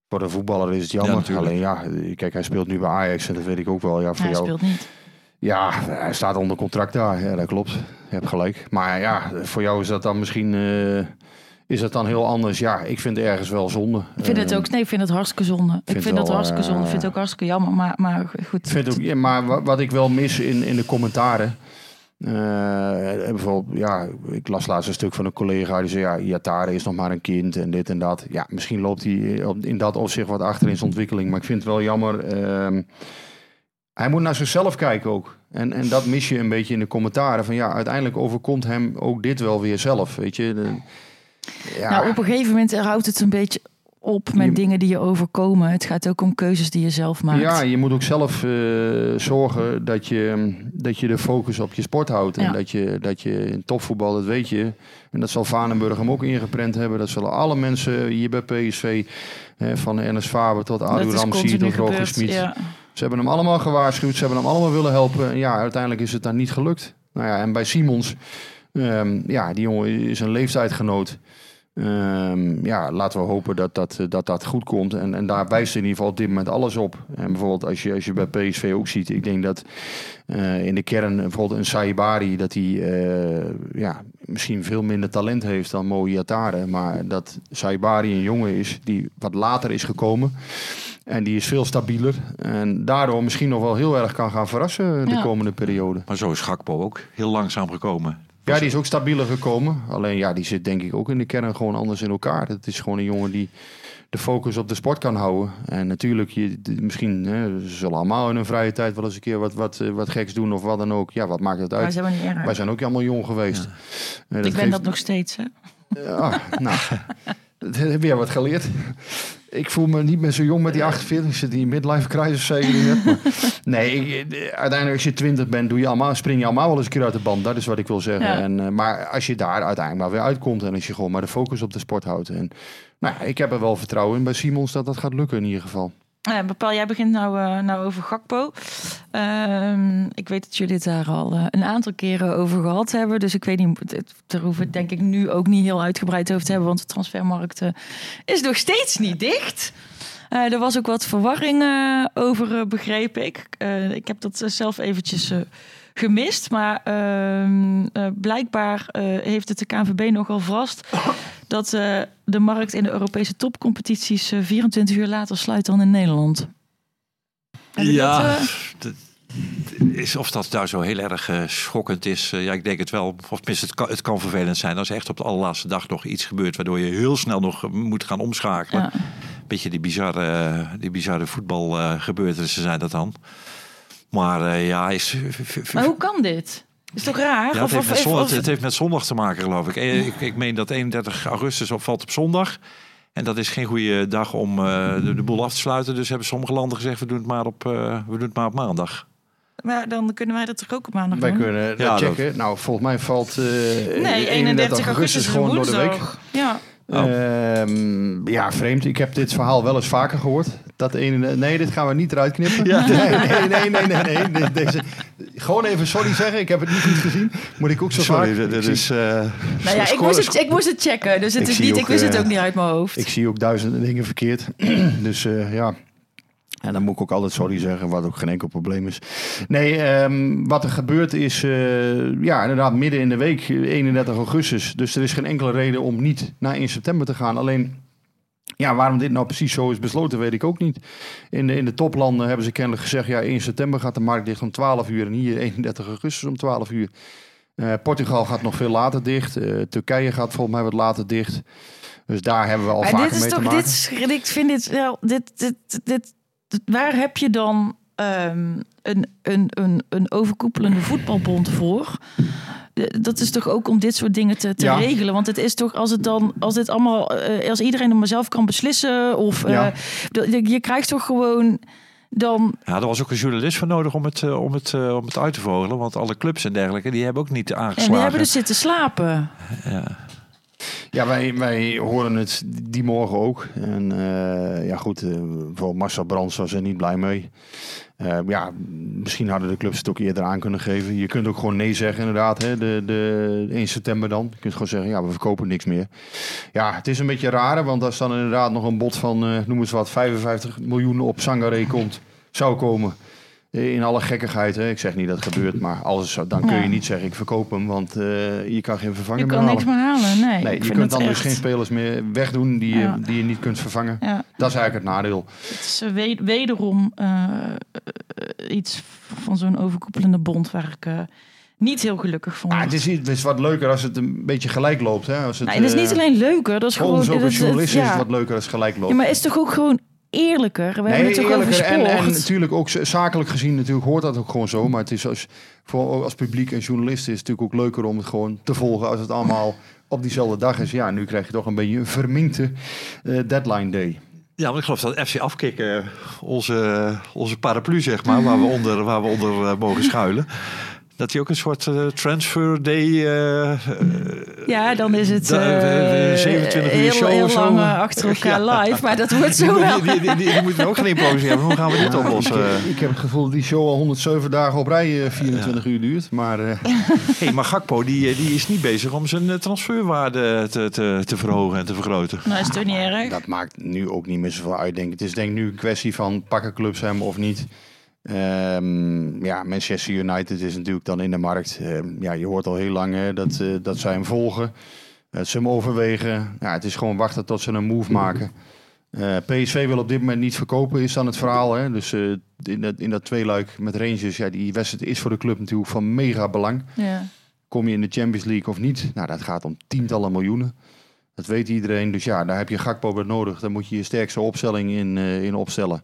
S6: Voor de voetballer is het jammer. Alleen ja, kijk, hij speelt nu bij Ajax en dat weet ik ook wel. Ja, voor
S5: Hij
S6: jou.
S5: speelt niet.
S6: Ja, hij staat onder contract daar. Ja, dat klopt. Je hebt gelijk. Maar ja, voor jou is dat dan misschien... eh, is dat dan heel anders? Ja, ik vind het ergens wel zonde.
S5: Ik vind het
S6: Eh,
S5: ook, nee, ik vind het hartstikke zonde. Ik
S6: vind
S5: vind het
S6: wel,
S5: hartstikke zonde. Ik vind het
S6: eh,
S5: ook hartstikke jammer. Maar, maar goed.
S6: Ik vind ook, maar wa- wat ik wel mis in, in de commentaren. eh, bijvoorbeeld, ja, ik las laatst een stuk van een collega die zei: Ja, Iatare is nog maar een kind en dit en dat. Ja, misschien loopt hij op- in dat opzicht wat achter in zijn ontwikkeling. Maar ik vind het wel jammer. ehm, hij moet naar zichzelf kijken ook. En, en dat mis je een beetje in de commentaren. Van ja, uiteindelijk overkomt hem ook dit wel weer zelf. Weet je, De- ja,
S5: Nou, op een gegeven moment houdt het een beetje op met
S6: Je-
S5: dingen die je overkomen. Het gaat ook om keuzes die je zelf maakt.
S6: Ja, je moet ook zelf eh, zorgen dat je, dat je de focus op je sport houdt. En
S5: Ja.
S6: dat je, dat je in topvoetbal, dat weet je. En dat zal Vanenburg hem ook ingeprent hebben. Dat zullen alle mensen hier bij PSV, eh, van Ernest Faber tot Adu
S5: continu
S6: tot Roger. Smit.
S5: Ja.
S6: Ze hebben hem allemaal gewaarschuwd, ze hebben hem allemaal willen helpen. En ja, uiteindelijk is het dan niet gelukt. Nou ja, en bij Simons, ehm, ja, die jongen is een leeftijdgenoot. Ehm, ja, laten we hopen dat dat, eh, dat, dat goed komt. En, en daar wijst in ieder geval op dit moment alles op. En bijvoorbeeld als je, als je bij PSV ook ziet, ik denk dat eh, in de kern bijvoorbeeld een Saibari, dat hij eh, ja, misschien veel minder talent heeft dan Mooi Atare. Maar dat Saibari een jongen is die wat later is gekomen. En die is veel stabieler. En daardoor misschien nog wel heel erg kan gaan verrassen de
S5: Ja.
S6: komende periode.
S7: maar zo is Gakpo ook heel langzaam gekomen.
S6: Ja, die is ook stabieler gekomen. Alleen ja, die zit denk ik ook in de kern gewoon anders in elkaar. Het is gewoon een jongen die de focus op de sport kan houden. En natuurlijk, je, misschien hè, ze zullen allemaal in hun vrije tijd wel eens een keer wat, wat, eh, wat geks doen of wat dan ook. Ja, wat maakt het uit?
S5: niet.
S6: Wij zijn ook allemaal jong geweest. Eh,
S5: ik ben
S6: geeft-
S5: dat nog steeds. Hè?
S6: Ah, nou, dat heb je wat geleerd. Ik voel me niet meer zo jong met die 48. Ik zit in die midlife crisis, net. Maar nee, uiteindelijk als je 20 bent, doe je allemaal, spring je allemaal wel eens een keer uit de band. Dat is wat ik wil zeggen.
S5: Ja.
S6: En, eh, maar als je daar uiteindelijk maar weer uitkomt en als je gewoon maar de focus op de sport houdt. En, nou, ja, ik heb er wel vertrouwen in bij Simons dat dat gaat lukken in ieder geval.
S5: Ja, bepaal, jij begint nou, eh, nou over Gakpo. Ehm, ik weet dat jullie het daar al eh, een aantal keren over gehad hebben. Dus ik weet niet, daar hoeven we het denk ik nu ook niet heel uitgebreid over te hebben. Want de transfermarkt is nog steeds niet dicht. Eh, er was ook wat verwarring eh, over, eh, begreep ik. Ik heb dat zelf eventjes gemist. Maar ehm, eh, blijkbaar heeft het de KNVB nogal verrast... dat de markt in de Europese topcompetities... eh, 24 uur later sluit dan in Nederland.
S7: Ja,
S5: dat,
S7: is, of dat daar zo heel erg schokkend is. ja, ik denk het wel. Of tenminste, het kan, het kan vervelend zijn als echt op de allerlaatste dag nog iets gebeurt... waardoor je heel snel nog moet gaan omschakelen.
S5: Ja.
S7: Beetje die bizarre, die bizarre voetbalgebeurtenissen zijn dat dan. Maar eh, ja, is,
S5: Maar hoe kan dit? Is toch raar?
S7: Ja, het,
S5: Of-
S7: heeft
S5: of-
S7: met
S5: of-
S7: zondag,
S5: of-
S7: het heeft met zondag te maken, geloof ik. Eh, Ik, ik meen dat 31 augustus opvalt op zondag. En dat is geen goede dag om eh, de, de boel af te sluiten. Dus hebben sommige landen gezegd, we doen het maar op, eh, we doen het maar op maandag.
S5: Maar dan kunnen wij dat toch ook op maandag
S6: Wij
S5: doen?
S6: kunnen dat
S7: Ja, dat-
S6: checken. Nou, volgens mij valt eh
S5: Nee, 31 augustus is een
S6: gewoon door de week.
S5: woensdag. Ja.
S6: Ehm, ja, vreemd. Ik heb dit verhaal wel eens vaker gehoord. Dat ene, nee, dit gaan we niet eruit knippen. Nee, nee, nee, nee, nee, nee. De- Deze, gewoon even sorry zeggen. Ik heb het niet goed gezien. Moet ik ook zo
S7: Sorry,
S6: vaak. zie-
S7: is... eh,
S5: Nou ja, ik moest, het, ik moest het checken. Dus het
S6: Ik
S5: is niet,
S6: ook,
S5: ik wist het
S6: eh,
S5: ook niet uit mijn hoofd.
S6: Ik zie ook duizenden dingen verkeerd. dus eh, ja. En dan moet ik ook altijd sorry zeggen, wat ook geen enkel probleem is. Nee, ehm, wat er gebeurt is, eh, ja, inderdaad, midden in de week, eh, 31 augustus. Dus er is geen enkele reden om niet naar 1 september te gaan. Alleen, ja, waarom dit nou precies zo is besloten, weet ik ook niet. In de, in de toplanden hebben ze kennelijk gezegd, ja, 1 september gaat de markt dicht om 12 uur. En hier 31 augustus om 12 uur. Eh, Portugal gaat nog veel later dicht. Eh, Turkije gaat volgens mij wat later dicht. Dus daar hebben we al
S5: Maar
S6: vaker
S5: dit is
S6: mee te
S5: toch,
S6: maken.
S5: dit, is- ik vind dit wel, dit, dit, dit, dit- waar heb je dan ehm, een, een, een, een overkoepelende voetbalbond voor? Dat is toch ook om dit soort dingen te, te
S6: Ja.
S5: regelen? Want het is toch als het dan, als dit allemaal, eh, als iedereen het maar zelf kan beslissen, of eh,
S6: Ja.
S5: je, je krijgt toch gewoon dan
S7: Ja, er was ook een journalist voor nodig om het, eh, om het, om het uit te vogelen. Want alle clubs en dergelijke, die hebben ook niet
S5: En
S7: aangeslagen.
S5: die hebben dus zitten slapen.
S7: ja.
S6: Ja, wij, wij horen het die morgen ook. En eh, ja, goed, eh voor Marcel Brands was er niet blij mee. Eh, ja, misschien hadden de clubs het ook eerder aan kunnen geven. Je kunt ook gewoon nee zeggen, inderdaad. Hè, de, de 1 september dan. Je kunt gewoon zeggen, ja, we verkopen niks meer. Ja, het is een beetje raar, want als dan inderdaad nog een bod van, noem eens wat, 55 miljoen op Sangaré komt, zou komen. In alle gekkigheid, hè. ik zeg niet dat het gebeurt, maar als, dan kun je
S5: Ja.
S6: niet zeggen ik verkoop hem, want eh, je kan geen vervanger
S5: Je
S6: meer
S5: kan
S6: halen.
S5: niks meer halen. Nee,
S6: je kunt
S5: het
S6: dan dus geen spelers meer wegdoen die,
S5: Ja.
S6: je, die je niet kunt vervangen.
S5: Ja.
S6: Dat is eigenlijk het nadeel.
S5: Het is eh, we- wederom eh, iets van zo'n overkoepelende bond waar ik niet heel gelukkig van
S6: Ah, het, is, het is wat leuker als het een beetje gelijk loopt. Hè? Als het,
S5: Nee, dat is niet alleen leuker, dat is gewoon...
S6: ons journalisten is
S5: ja.
S6: het wat leuker als het gelijk loopt.
S5: Ja, maar is toch ook gewoon eerlijker? We hebben het toch over
S6: eerlijker.
S5: sport.
S6: En, en natuurlijk ook zakelijk gezien natuurlijk hoort dat ook gewoon zo. Maar het is als, voor, als publiek en journalisten is het natuurlijk ook leuker om het gewoon te volgen als het allemaal op diezelfde dag is. Ja, nu krijg je toch een beetje een verminkte eh, deadline day.
S7: Ja, want ik geloof dat FC Afkikken onze, onze paraplu, zeg maar, waar we onder, waar we onder eh, mogen schuilen. Dat die ook een soort eh, transfer day. eh, eh,
S5: Ja, dan is het
S7: Da-
S5: eh,
S7: eh, 27 uur
S5: heel,
S7: show
S5: heel
S7: of zo.
S5: lang achter elkaar live. Maar dat wordt zo wel.
S7: die, die, die, die, die moeten we ook gaan improviseren. Hoe gaan we dit oplossen?
S6: Ik, ik heb het gevoel dat die show al 107 dagen op rij eh, 24 uur duurt. Maar eh,
S7: Hey, maar Gakpo die, die is niet bezig om zijn transferwaarde te, te, te verhogen en te vergroten.
S5: Nou, is toch niet erg?
S6: Dat maakt nu ook niet meer zoveel uit, denk ik. Het is denk ik nu een kwestie van pakken clubs hem of niet. Ehm, ja, Manchester United is natuurlijk dan in de markt. Ehm, ja, je hoort al heel lang hè, dat, eh, dat zij hem volgen. Dat ze hem overwegen. Ja, het is gewoon wachten tot ze een move maken. Eh, PSV wil op dit moment niet verkopen, is dan het verhaal. Hè? Dus eh, in, dat, in dat tweeluik met Rangers, ja, die wedstrijd is voor de club natuurlijk van mega belang.
S5: Ja.
S6: Kom je in de Champions League of niet? Nou, dat gaat om tientallen miljoenen. Dat weet iedereen. Dus ja, daar heb je Gakpo bij nodig. Daar moet je je sterkste opstelling in, eh, in opstellen.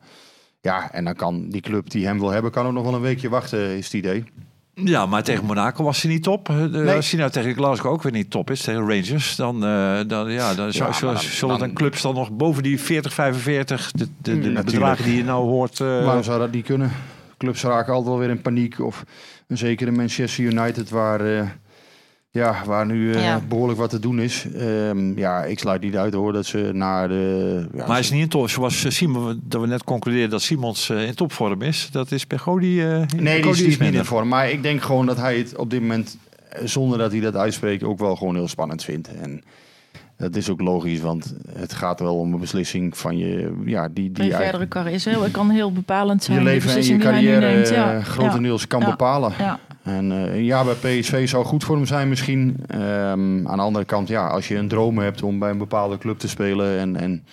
S6: Ja, en dan kan die club die hem wil hebben, kan ook nog wel een weekje wachten, is het idee.
S7: Ja, maar tegen Monaco was hij niet top.
S6: Nee.
S7: Als hij nou tegen Glasgow ook weer niet top is, tegen Rangers, dan, eh, dan, ja, dan, zou-
S6: maar
S7: zullen,
S6: dan-
S7: zullen
S6: dan-
S7: dan clubs dan nog boven die 40, 45, de, de, bedragen die je nou hoort. eh,
S6: Waarom zou dat niet kunnen? Clubs raken altijd wel weer in paniek. Of een zekere Manchester United, waar, eh, ja, waar nu eh,
S5: Ja.
S6: behoorlijk wat te doen is. Ehm, ja, ik sluit niet uit hoor dat ze naar de... Ja,
S7: maar hij is niet in top. Zoals eh, Simon, dat we net concludeerden dat Simons eh, in topvorm is. Dat is bij Godi. eh
S6: Nee, die is, die is niet in vorm. Maar ik denk gewoon dat hij het op dit moment, zonder dat hij dat uitspreekt, ook wel gewoon heel spannend vindt. En Dat is ook logisch, want het gaat wel om een beslissing van je, ja, die, die
S5: Je
S6: eigen-
S5: verdere carrière is heel, het kan heel bepalend zijn.
S6: je leven en je carrière
S5: neemt. Ja.
S6: grotendeels kan
S5: Ja.
S6: bepalen.
S5: Ja.
S6: En een jaar bij PSV zou goed voor hem zijn misschien. Ehm, aan de andere kant, ja, als je een droom hebt om bij een bepaalde club te spelen... en, en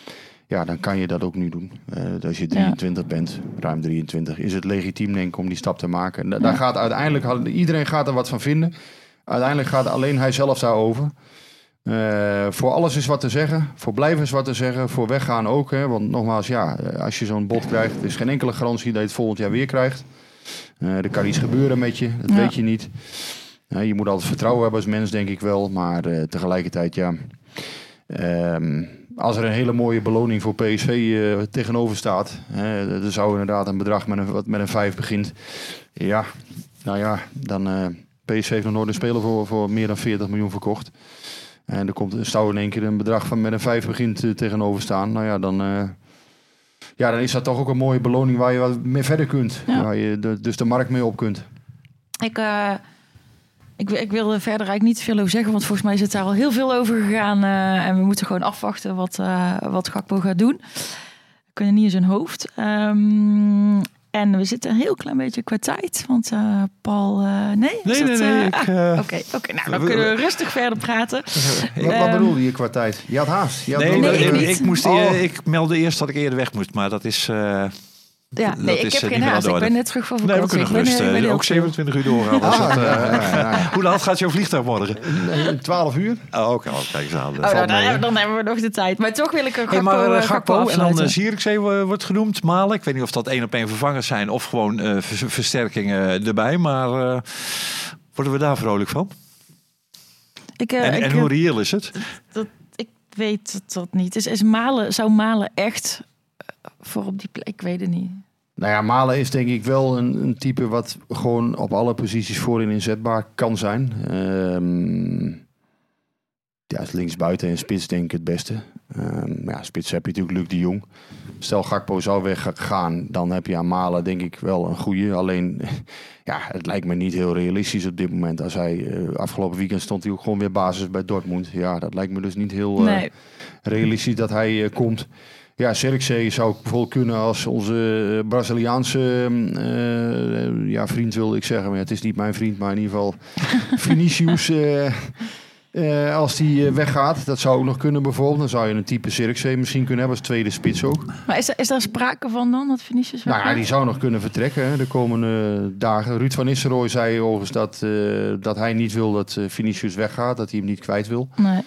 S6: ja, dan kan je dat ook nu doen. Eh, als je 23 bent, ruim 23, is het legitiem denk ik om die stap te maken. En da- Daar gaat uiteindelijk, iedereen gaat er wat van vinden. Uiteindelijk gaat alleen hij zelf daarover. Eh, voor alles is wat te zeggen. Voor blijven is wat te zeggen. Voor weggaan ook. Hè? Want nogmaals, ja, als je zo'n bod krijgt, is geen enkele garantie dat je het volgend jaar weer krijgt. Eh, er kan iets gebeuren met je, dat
S5: Ja.
S6: weet je niet. Eh, je moet altijd vertrouwen hebben als mens, denk ik wel. Maar eh, tegelijkertijd, ja. ehm, als er een hele mooie beloning voor PSV eh, tegenover staat. Hè, er zou inderdaad een bedrag met een, wat met een 5 begint. Ja, nou ja, dan. eh PSV heeft nog nooit een speler voor, voor meer dan 40 miljoen verkocht. En er komt, zou in één keer een bedrag van met een 5 begint eh, tegenover staan. Nou ja, dan. Ja, dan is dat toch ook een mooie beloning waar je wat mee verder kunt.
S5: Ja.
S6: Waar je de, dus de markt mee op kunt.
S5: Ik, eh, ik, ik wil er verder eigenlijk niet veel over zeggen, want volgens mij is het daar al heel veel over gegaan. eh, en we moeten gewoon afwachten wat, eh, wat Gakpo gaat doen. We kunnen niet in zijn hoofd. Ehm, en we zitten een heel klein beetje qua tijd, want eh, Paul... eh, nee? Is
S7: Nee,
S5: dat,
S7: nee,
S5: eh, ah, Oké, oké, nou dan
S7: we-
S5: kunnen we rustig verder praten.
S6: Wat, wat
S5: Ehm,
S6: bedoelde je qua tijd? Je had haast. Je had
S7: Nee, ik, moest,
S6: Oh.
S7: ik meldde eerst dat ik eerder weg moest, maar dat is... eh,
S5: Ja,
S7: dat
S5: nee, ik
S7: is,
S5: heb
S7: eh,
S5: geen haast. Ik ben net terug van
S7: Nee, we
S5: vakantie.
S7: kunnen
S5: Ik ben,
S7: gerust.
S5: eh, ben
S7: eh, ook
S5: veel.
S7: 27 uur doorgaan.
S6: Ah,
S7: dat, eh,
S6: ja, ja, ja.
S7: Hoe laat gaat jouw vliegtuig morgen?
S6: Nee, 12 uur?
S7: Oh, oké, oh, kijk eens aan.
S5: Oh,
S7: Dat
S5: nou, dan, hebben- dan hebben we nog de tijd. Maar toch wil ik er
S7: Hey,
S5: Gakpo,
S7: maar
S5: eh,
S7: eh, Gakpo en dan uh, Zierikzee eh, wordt genoemd, Malen. Ik weet niet of dat één op één vervangers zijn of gewoon eh, vers- versterkingen erbij. Maar eh, worden we daar vrolijk van?
S5: Ik, eh,
S7: en,
S5: ik,
S7: en
S5: eh,
S7: hoe reëel is het?
S5: dat, ik weet dat niet. Is, is Malen, zou Malen echt eh, voor op die plek? Ik weet het niet.
S6: Nou ja, Malen is denk ik wel een, een type wat gewoon op alle posities voorin inzetbaar kan zijn. Ehm ja, is linksbuiten en spits denk ik het beste. Ehm ja, spits heb je natuurlijk Luc de Jong. Stel Gakpo zou weggaan, dan heb je aan Malen denk ik wel een goede. Alleen, ja, het lijkt me niet heel realistisch op dit moment. Als hij, eh, afgelopen weekend stond hij ook gewoon weer basis bij Dortmund. Ja, dat lijkt me dus niet heel... eh,
S5: Nee.
S6: realistisch dat hij eh, komt. Ja, Zirkzee zou ik bijvoorbeeld kunnen als onze eh, Braziliaanse eh, ja, vriend wilde ik zeggen. Maar het is niet mijn vriend, maar in ieder geval Vinicius. eh, als die weggaat, dat zou ook nog kunnen bijvoorbeeld. Dan zou je een type Zirkzee misschien kunnen hebben als tweede spits ook.
S5: Maar is, er- is daar sprake van dan, dat Vinicius
S6: Nou ja, die zou nog kunnen vertrekken hè, de komende dagen. Ruud van Nistelrooy zei overigens dat, dat hij niet wil dat Vinicius weggaat. Dat hij hem niet kwijt wil.
S5: Nee.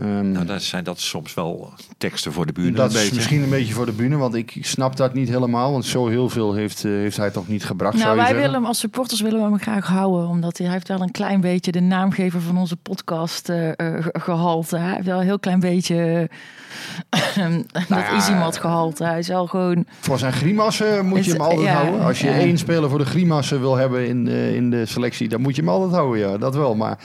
S6: Ehm,
S7: Nou, dat zijn dat soms wel teksten voor de buren.
S6: dat
S7: een
S6: is
S7: beetje.
S6: misschien een beetje voor de bühne, want ik snap dat niet helemaal. Want zo heel veel heeft, eh, heeft hij toch niet gebracht,
S5: Nou,
S6: zou je
S5: wij
S6: zeggen.
S5: willen hem als supporters willen we hem graag houden. Omdat hij, hij heeft wel een klein beetje de naamgever van onze podcast eh eh, ge- gehalte. Hij heeft wel een heel klein beetje eh, dat
S6: Nou ja,
S5: Easymat gehalte. Hij is wel gewoon...
S6: Voor zijn grimassen moet
S5: Is-
S6: je hem altijd
S5: ja,
S6: houden. Als je
S5: ja.
S6: één speler voor de grimassen wil hebben in, eh, in de selectie, dan moet je hem altijd houden, ja. Dat wel, maar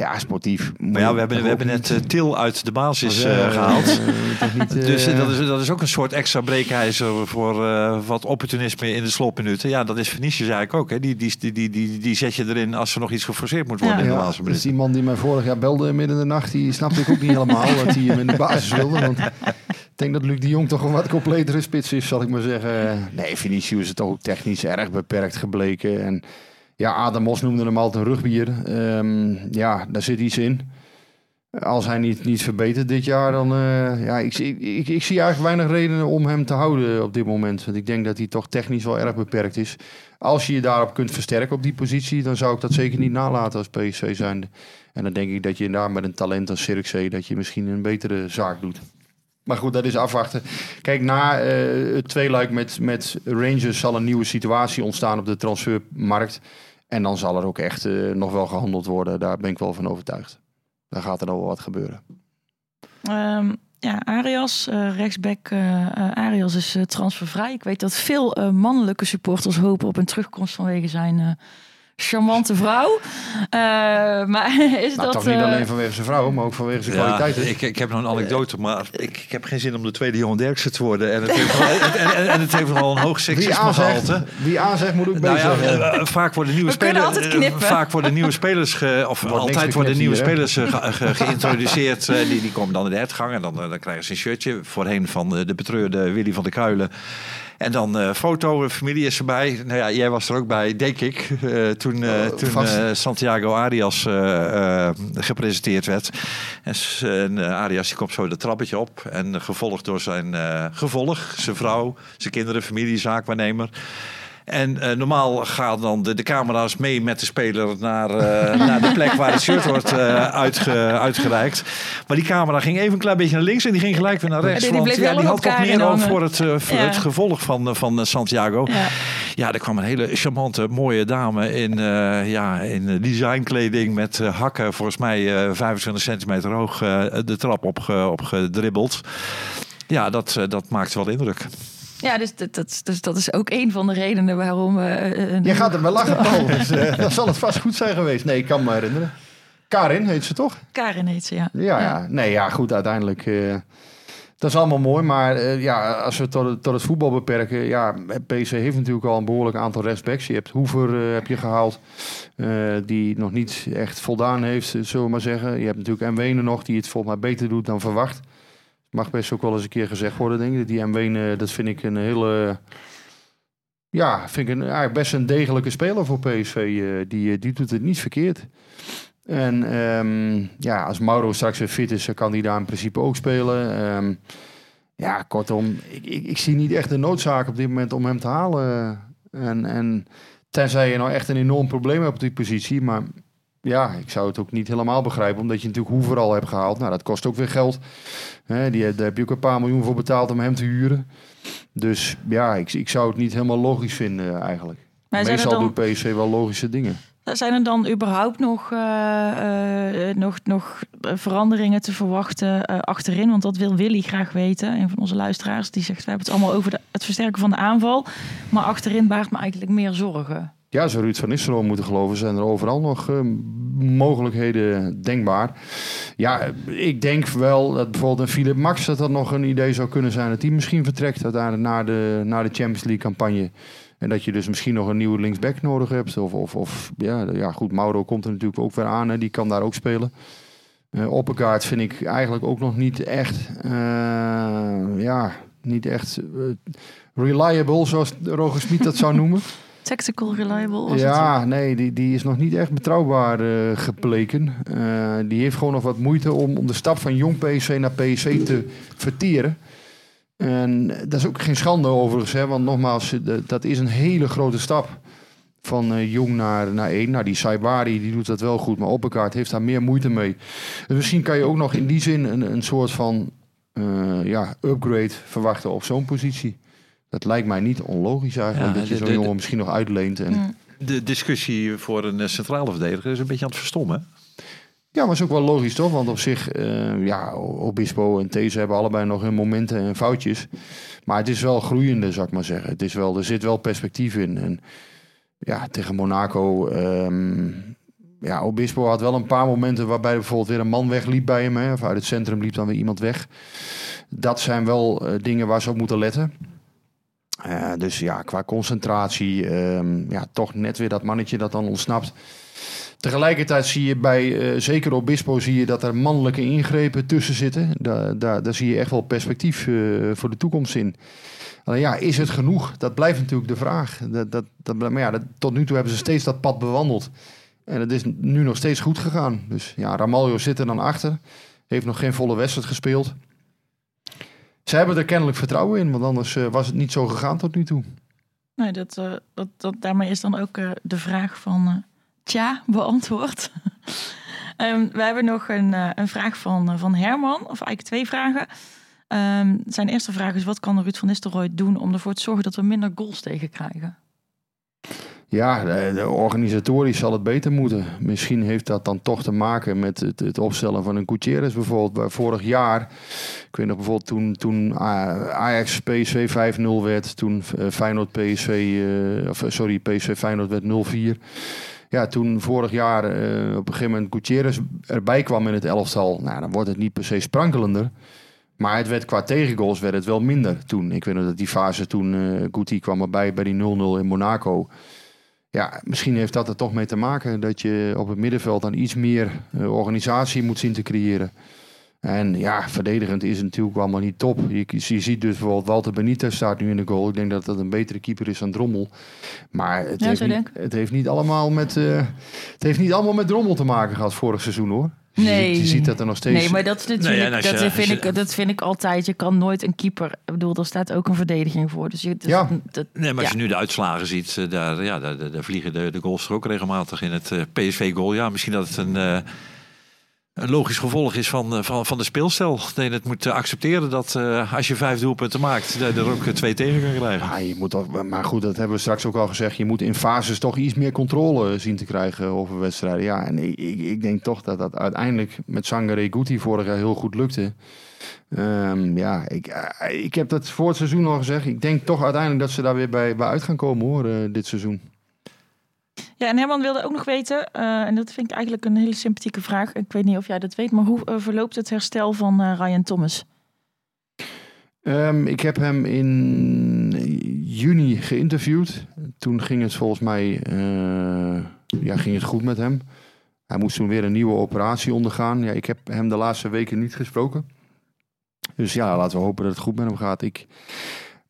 S6: ja, sportief.
S7: Maar ja, we hebben, we hebben net eh, Til uit de basis eh,
S6: Eh,
S7: gehaald.
S6: eh, niet,
S7: Dus dat, is, dat is ook een soort extra breekijzer voor eh, wat opportunisme in de slotminuten. Ja, dat is Vinicius eigenlijk ook. Hè. Die, die, die, die, die, die zet je erin als er nog iets geforceerd moet worden
S5: Ja.
S7: in de
S6: Ja,
S7: laatste
S6: dus
S7: minuut.
S6: die man die mij vorig jaar belde midden in de nacht, die snapte ik ook niet helemaal dat hij hem in de basis wilde. Want ik denk dat Luc de Jong toch een wat completere spits is, zal ik maar zeggen. Nee, Vinicius is toch ook technisch erg beperkt gebleken. En ja, Adam Mos noemde hem altijd een rugbier. Ehm, ja, daar zit iets in. Als hij niet, niet verbetert dit jaar, dan eh, ja, ik, ik, ik zie eigenlijk weinig redenen om hem te houden op dit moment. Want ik denk dat hij toch technisch wel erg beperkt is. Als je je daarop kunt versterken op die positie, dan zou ik dat zeker niet nalaten als PSV zijnde. En dan denk ik dat je daar met een talent als Zirkzee, dat je misschien een betere zaak doet. Maar goed, dat is afwachten. Kijk, na eh, het tweeluik met, met Rangers zal een nieuwe situatie ontstaan op de transfermarkt. En dan zal er ook echt eh, nog wel gehandeld worden. Daar ben ik wel van overtuigd. Dan gaat er nog wel wat gebeuren.
S5: Ehm, ja, Arias, eh, rechtsback eh, Arias is transfervrij. Ik weet dat veel mannelijke supporters hopen op een terugkomst vanwege zijn charmante vrouw. Eh, maar is
S6: Nou,
S5: dat...
S6: toch niet
S5: eh,
S6: alleen vanwege zijn vrouw, maar ook vanwege zijn
S7: Ja,
S6: kwaliteiten.
S7: ik, ik heb nog een anekdote, maar ik, ik heb geen zin om de tweede Johan Derksen te worden. En het heeft, wel- en, en, en het heeft nogal een hoog
S6: Wie
S7: seksisme
S6: wie aanzegt moet ook
S7: Nou ja, eh, vaak worden nieuwe spelers. Vaak worden nieuwe spelers, ge, of
S6: niks
S7: altijd worden nieuwe spelers ge- ge- geïntroduceerd. die, die komen dan in de hertgang en dan, dan krijgen ze een shirtje. Voorheen van de betreurde Willy van der Kuilen. En dan eh foto, familie is erbij. Nou ja, jij was er ook bij, denk ik. eh, toen eh, toen
S6: vast.
S7: eh, Santiago Arias gepresenteerd werd. En, Arias die komt zo de trappetje op. En gevolgd door zijn gevolg, zijn vrouw, zijn kinderen, familie, zaakwaarnemer. En eh, normaal gaan dan de, de camera's mee met de speler naar, eh, naar de plek waar het shirt wordt eh, uitge, uitgereikt. Maar die camera ging even een klein beetje naar links en die ging gelijk weer naar rechts.
S5: die- die
S7: want ja, die
S5: op
S7: had toch meer
S5: hangen.
S7: voor het, voor
S5: Ja.
S7: het gevolg van, van Santiago.
S5: Ja.
S7: Ja, er kwam een hele charmante, mooie dame in, ja, in designkleding met hakken, volgens mij eh 25 centimeter hoog, de trap opge- opgedribbeld. Ja, dat, dat maakte wel indruk.
S5: Ja, dus dat, dat, dus dat is ook een van de redenen waarom we... eh, eh,
S6: Je gaat er wel lachen, Paul. Dus, eh, dan zal het vast goed zijn geweest. Nee, ik kan me herinneren. Karin heet ze toch?
S5: Karin heet ze, ja.
S6: Ja, ja. Nee, ja, goed, uiteindelijk. dat is allemaal mooi, maar ja, als we tot, het- tot het voetbal beperken, ja, PC heeft natuurlijk al een behoorlijk aantal rechtsbacks. Je hebt Hoever heb je gehaald, eh, die nog niet echt voldaan heeft, zullen we maar zeggen. Je hebt natuurlijk Mwene nog, die het volgens mij beter doet dan verwacht. Mag best ook wel eens een keer gezegd worden, denk ik. Die Mwene, dat vind ik een hele, ja, vind ik een, best een degelijke speler voor PSV. eh, die, eh, die doet het niet verkeerd. En ehm, ja, als Mauro straks weer fit is, dan kan hij daar in principe ook spelen. Ehm, ja, kortom, ik, ik, ik zie niet echt de noodzaak op dit moment om hem te halen. En, en tenzij je nou echt een enorm probleem hebt op die positie. Maar ja, ik zou het ook niet helemaal begrijpen, omdat je natuurlijk Hoever al hebt gehaald. Nou, dat kost ook weer geld. Die, daar heb je ook een paar miljoen voor betaald om hem te huren. Dus ja, ik, ik zou het niet helemaal logisch vinden eigenlijk.
S5: Maar
S6: Meestal
S5: dan,
S6: doet PSV wel logische dingen.
S5: zijn er dan überhaupt nog, eh, eh, nog, nog veranderingen te verwachten eh, achterin? Want dat wil Willy graag weten, een van onze luisteraars. Die zegt, we hebben het allemaal over de, het versterken van de aanval. Maar achterin baart me eigenlijk meer zorgen.
S6: Ja, zou Ruud van Nistelrooy moeten geloven, zijn er overal nog eh, mogelijkheden denkbaar. Ja, ik denk wel dat bijvoorbeeld een Philip Max dat dat nog een idee zou kunnen zijn dat hij misschien vertrekt uiteindelijk naar de, naar de Champions League campagne. En dat je dus misschien nog een nieuwe linksback nodig hebt. Of, of, of ja, ja, goed, Mauro komt er natuurlijk ook weer aan, hè, die kan daar ook spelen. Eh Opperkaart vind ik eigenlijk ook nog niet echt, eh, ja, niet echt reliable, zoals Roger Smit dat zou noemen.
S5: Tactical reliable was het?
S6: Ja, nee, die, die is nog niet echt betrouwbaar eh, gebleken. Eh, die heeft gewoon nog wat moeite om, om de stap van jong PSV naar PSV te verteren. En dat is ook geen schande overigens, hè, want nogmaals, eh, dat is een hele grote stap. Van jong naar, naar één. Nou, die Saibari die doet dat wel goed, maar Opperkaart heeft daar meer moeite mee. Dus misschien kan je ook nog in die zin een, een soort van ja, upgrade verwachten op zo'n positie. Dat lijkt mij niet onlogisch eigenlijk,
S7: Ja,
S6: dat je zo'n
S7: de-
S6: jongen misschien nog uitleent. En.
S7: De discussie voor een eh, centrale verdediger is een beetje aan het verstommen.
S6: Ja, maar is ook wel logisch toch? Want op zich, eh, ja, Obispo en These hebben allebei nog hun momenten en foutjes. Maar het is wel groeiende, zou ik maar zeggen. Het is wel, er zit wel perspectief in. En ja, tegen Monaco, ehm, ja, Obispo had wel een paar momenten waarbij bijvoorbeeld weer een man wegliep bij hem. Hè, of uit het centrum liep dan weer iemand weg. Dat zijn wel eh, dingen waar ze op moeten letten. Eh, dus ja, qua concentratie, ehm, ja, toch net weer dat mannetje dat dan ontsnapt. Tegelijkertijd zie je bij, eh, zeker Obispo, zie je dat er mannelijke ingrepen tussen zitten. Daar, daar, daar zie je echt wel perspectief eh, voor de toekomst in. Ja, is het genoeg? Dat blijft natuurlijk de vraag. Dat, dat, dat, maar ja, tot nu toe hebben ze steeds dat pad bewandeld. En het is nu nog steeds goed gegaan. Dus ja, Ramaljo zit er dan achter. Heeft nog geen volle wedstrijd gespeeld. Ze hebben er kennelijk vertrouwen in, want anders eh, was het niet zo gegaan tot nu toe.
S5: Nee, dat, eh, dat, dat, daarmee is dan ook eh, de vraag van Tja beantwoord. Ehm, we hebben nog een, een vraag van, van Herman, of eigenlijk twee vragen. Ehm, zijn eerste vraag is: wat kan Ruud van Nistelrooy doen om ervoor te zorgen dat we minder goals tegenkrijgen?
S6: Ja, organisatorisch zal het beter moeten. Misschien heeft dat dan toch te maken met het, het opstellen van een Gutierrez bijvoorbeeld. Waar Vorig jaar, ik weet nog bijvoorbeeld toen, toen A- Ajax PSV 5-0 werd. Toen eh, Feyenoord PSV, eh, of eh, sorry, PSV Feyenoord werd 0-4. Ja, toen vorig jaar eh, op een gegeven moment Gutierrez erbij kwam in het elftal. Nou, dan wordt het niet per se sprankelender. Maar het werd qua tegengoals werd het wel minder toen. Ik weet nog dat die fase toen eh Guti kwam erbij bij die 0-0 in Monaco. Ja, misschien heeft dat er toch mee te maken dat je op het middenveld dan iets meer eh, organisatie moet zien te creëren. En ja, verdedigend is het natuurlijk allemaal niet top. Je, je ziet dus bijvoorbeeld Walter Benitez staat nu in de goal. Ik denk dat dat een betere keeper is dan Drommel. Maar het,
S5: Ja,
S6: heeft, niet, het heeft niet allemaal met eh, het heeft niet allemaal met Drommel te maken gehad vorig seizoen hoor. Je
S5: Nee.
S6: ziet- Je ziet dat er nog steeds.
S5: Nee, maar dat is natuurlijk,
S7: Nee, je-
S5: dat, vind
S7: je-
S5: ik, dat vind ik altijd. Je kan nooit een keeper. Ik bedoel, er staat ook een verdediging voor. Dus je, dus
S6: Ja.
S5: dat,
S7: Nee, maar als
S5: ja.
S7: je nu de uitslagen ziet, eh, daar, ja, daar, daar- daar vliegen de, de goals er ook regelmatig in het PSV-goal. Ja, misschien dat het een, eh, een logisch gevolg is van, eh, van, van de speelstijl. Je het moet eh, accepteren dat eh, als je vijf doelpunten maakt, dat er ook twee tegen kan krijgen.
S6: Ja, je moet maar goed, dat hebben we straks ook al gezegd. Je moet in fases toch iets meer controle zien te krijgen over wedstrijden. Ja, en ik, ik, denk toch dat dat uiteindelijk met Sangare Guti vorig jaar heel goed lukte. Ehm, ja, ik, ik heb dat voor het seizoen al gezegd. Ik denk toch uiteindelijk dat ze daar weer bij, bij uit gaan komen hoor, dit seizoen.
S5: Ja, en Herman wilde ook nog weten, eh, en dat vind ik eigenlijk een hele sympathieke vraag. Ik weet niet of jij dat weet, maar hoe eh, verloopt het herstel van eh, Ryan Thomas?
S6: Ehm, ik heb hem in juni geïnterviewd. Toen ging het volgens mij ja, ging het goed met hem. Hij moest toen weer een nieuwe operatie ondergaan. Ja, ik heb hem de laatste weken niet gesproken. Dus ja, laten we hopen dat het goed met hem gaat. Ik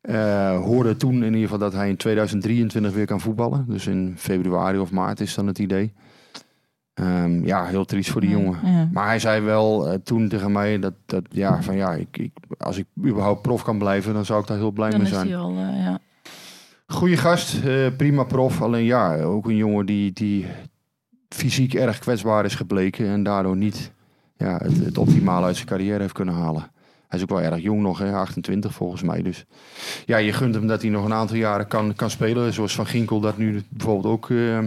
S6: eh, hoorde toen in ieder geval dat hij in 2023 weer kan voetballen. Dus in februari of maart is dan het idee. Ehm, ja, heel triest voor die jongen.
S5: Ja.
S6: Maar hij zei wel eh, toen tegen mij dat, dat ja, van ja, ik, ik, als ik überhaupt prof kan blijven, dan zou ik daar heel blij
S5: Dan
S6: mee zijn.
S5: al, eh, ja.
S6: Goeie gast, prima prof. Alleen ja, ook een jongen die, die fysiek erg kwetsbaar is gebleken en daardoor niet ja, het, het optimale uit zijn carrière heeft kunnen halen. Hij is ook wel erg jong nog, hè, 28 volgens mij. Dus ja, je gunt hem dat hij nog een aantal jaren kan, kan spelen. Zoals Van Ginkel dat nu bijvoorbeeld ook eh,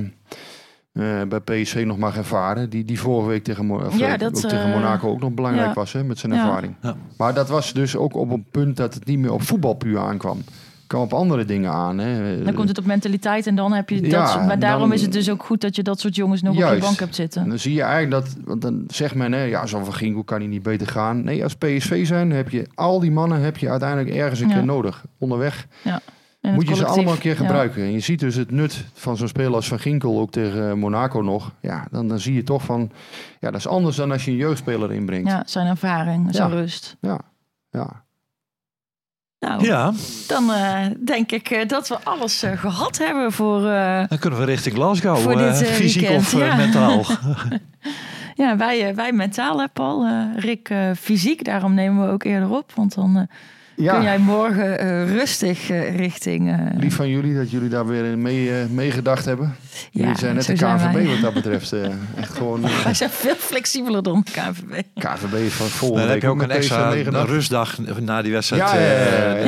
S6: eh, bij PSV nog mag ervaren. Die, die vorige week tegen, of,
S5: Ja,
S6: eh,
S5: dat,
S6: ook tegen
S5: eh,
S6: Monaco ook nog belangrijk
S5: ja.
S6: was hè, met zijn
S5: Ja.
S6: ervaring.
S7: Ja.
S6: Maar dat was dus ook op een punt dat het niet meer op voetbal puur aankwam. Kwam op andere dingen aan. Hè.
S5: Dan komt het op mentaliteit en dan heb je dat.
S6: Ja,
S5: maar daarom
S6: dan-
S5: is het dus ook goed dat je dat soort jongens nog op je bank hebt
S6: En
S5: zitten.
S6: dan zie je eigenlijk dat, want dan zegt men, hè, ja, zo'n Van Ginkel kan hij niet beter gaan. Nee, als PSV zijn, heb je al die mannen heb je uiteindelijk ergens een
S5: Ja.
S6: keer nodig. Onderweg
S5: het
S6: moet je ze allemaal een keer
S5: Ja.
S6: gebruiken. En je ziet dus het nut van zo'n speler als Van Ginkel, ook tegen eh, Monaco nog. Ja, dan, dan zie je toch van, ja, dat is anders dan als je een jeugdspeler inbrengt.
S5: Ja, zijn ervaring, zijn
S6: Ja.
S5: rust.
S6: ja.
S5: Nou,
S7: Ja,
S5: dan eh, denk ik eh, dat we alles eh, gehad hebben voor...
S7: dan kunnen we richting Glasgow.
S5: Voor dit,
S7: fysiek
S5: weekend,
S7: of
S5: ja.
S7: mentaal.
S5: ja, wij, wij mentaal, hè, Paul. Rick fysiek, daarom nemen we ook eerder op. Want dan
S6: Ja,
S5: kun jij morgen eh, rustig eh, richting... eh,
S6: lief van jullie dat jullie daar weer in mee, meegedacht hebben.
S5: ja,
S6: jullie zijn net de
S5: wij.
S6: wat dat betreft. eh, echt gewoon,
S5: Wij zijn veel flexibeler dan de. KNVB
S6: is van volgende
S7: Dan heb
S6: week
S7: je ook een extra rustdag na die wedstrijd.
S6: Ja,
S7: eh,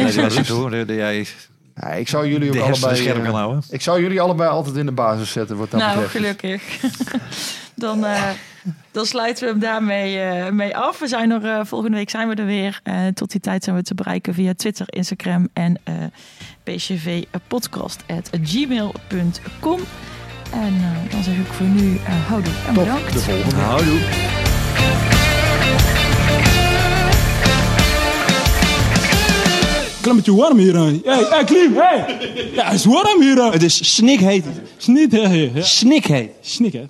S6: ik zou jullie ook
S7: de
S6: allebei...
S7: scherp kan houden.
S6: Ik zou jullie allebei altijd in de basis zetten wat dat
S5: nou,
S6: betreft.
S5: gelukkig. dan, eh, dan sluiten we hem daarmee eh, mee af. We zijn er, eh, volgende week zijn we er weer. Eh, tot die tijd zijn we te bereiken via Twitter, Instagram en eh pcvpodcast.gmail.com. En dan zeg ik voor nu eh houdoe en
S6: Tot
S5: bedankt.
S6: de volgende.
S7: Houdoe.
S8: Klimmetje warm hier. Hé, hey, hey, Klim, hey. Ja, het is warm hier. Het is snikheet. Snikheet. Snikheet. Snikheet.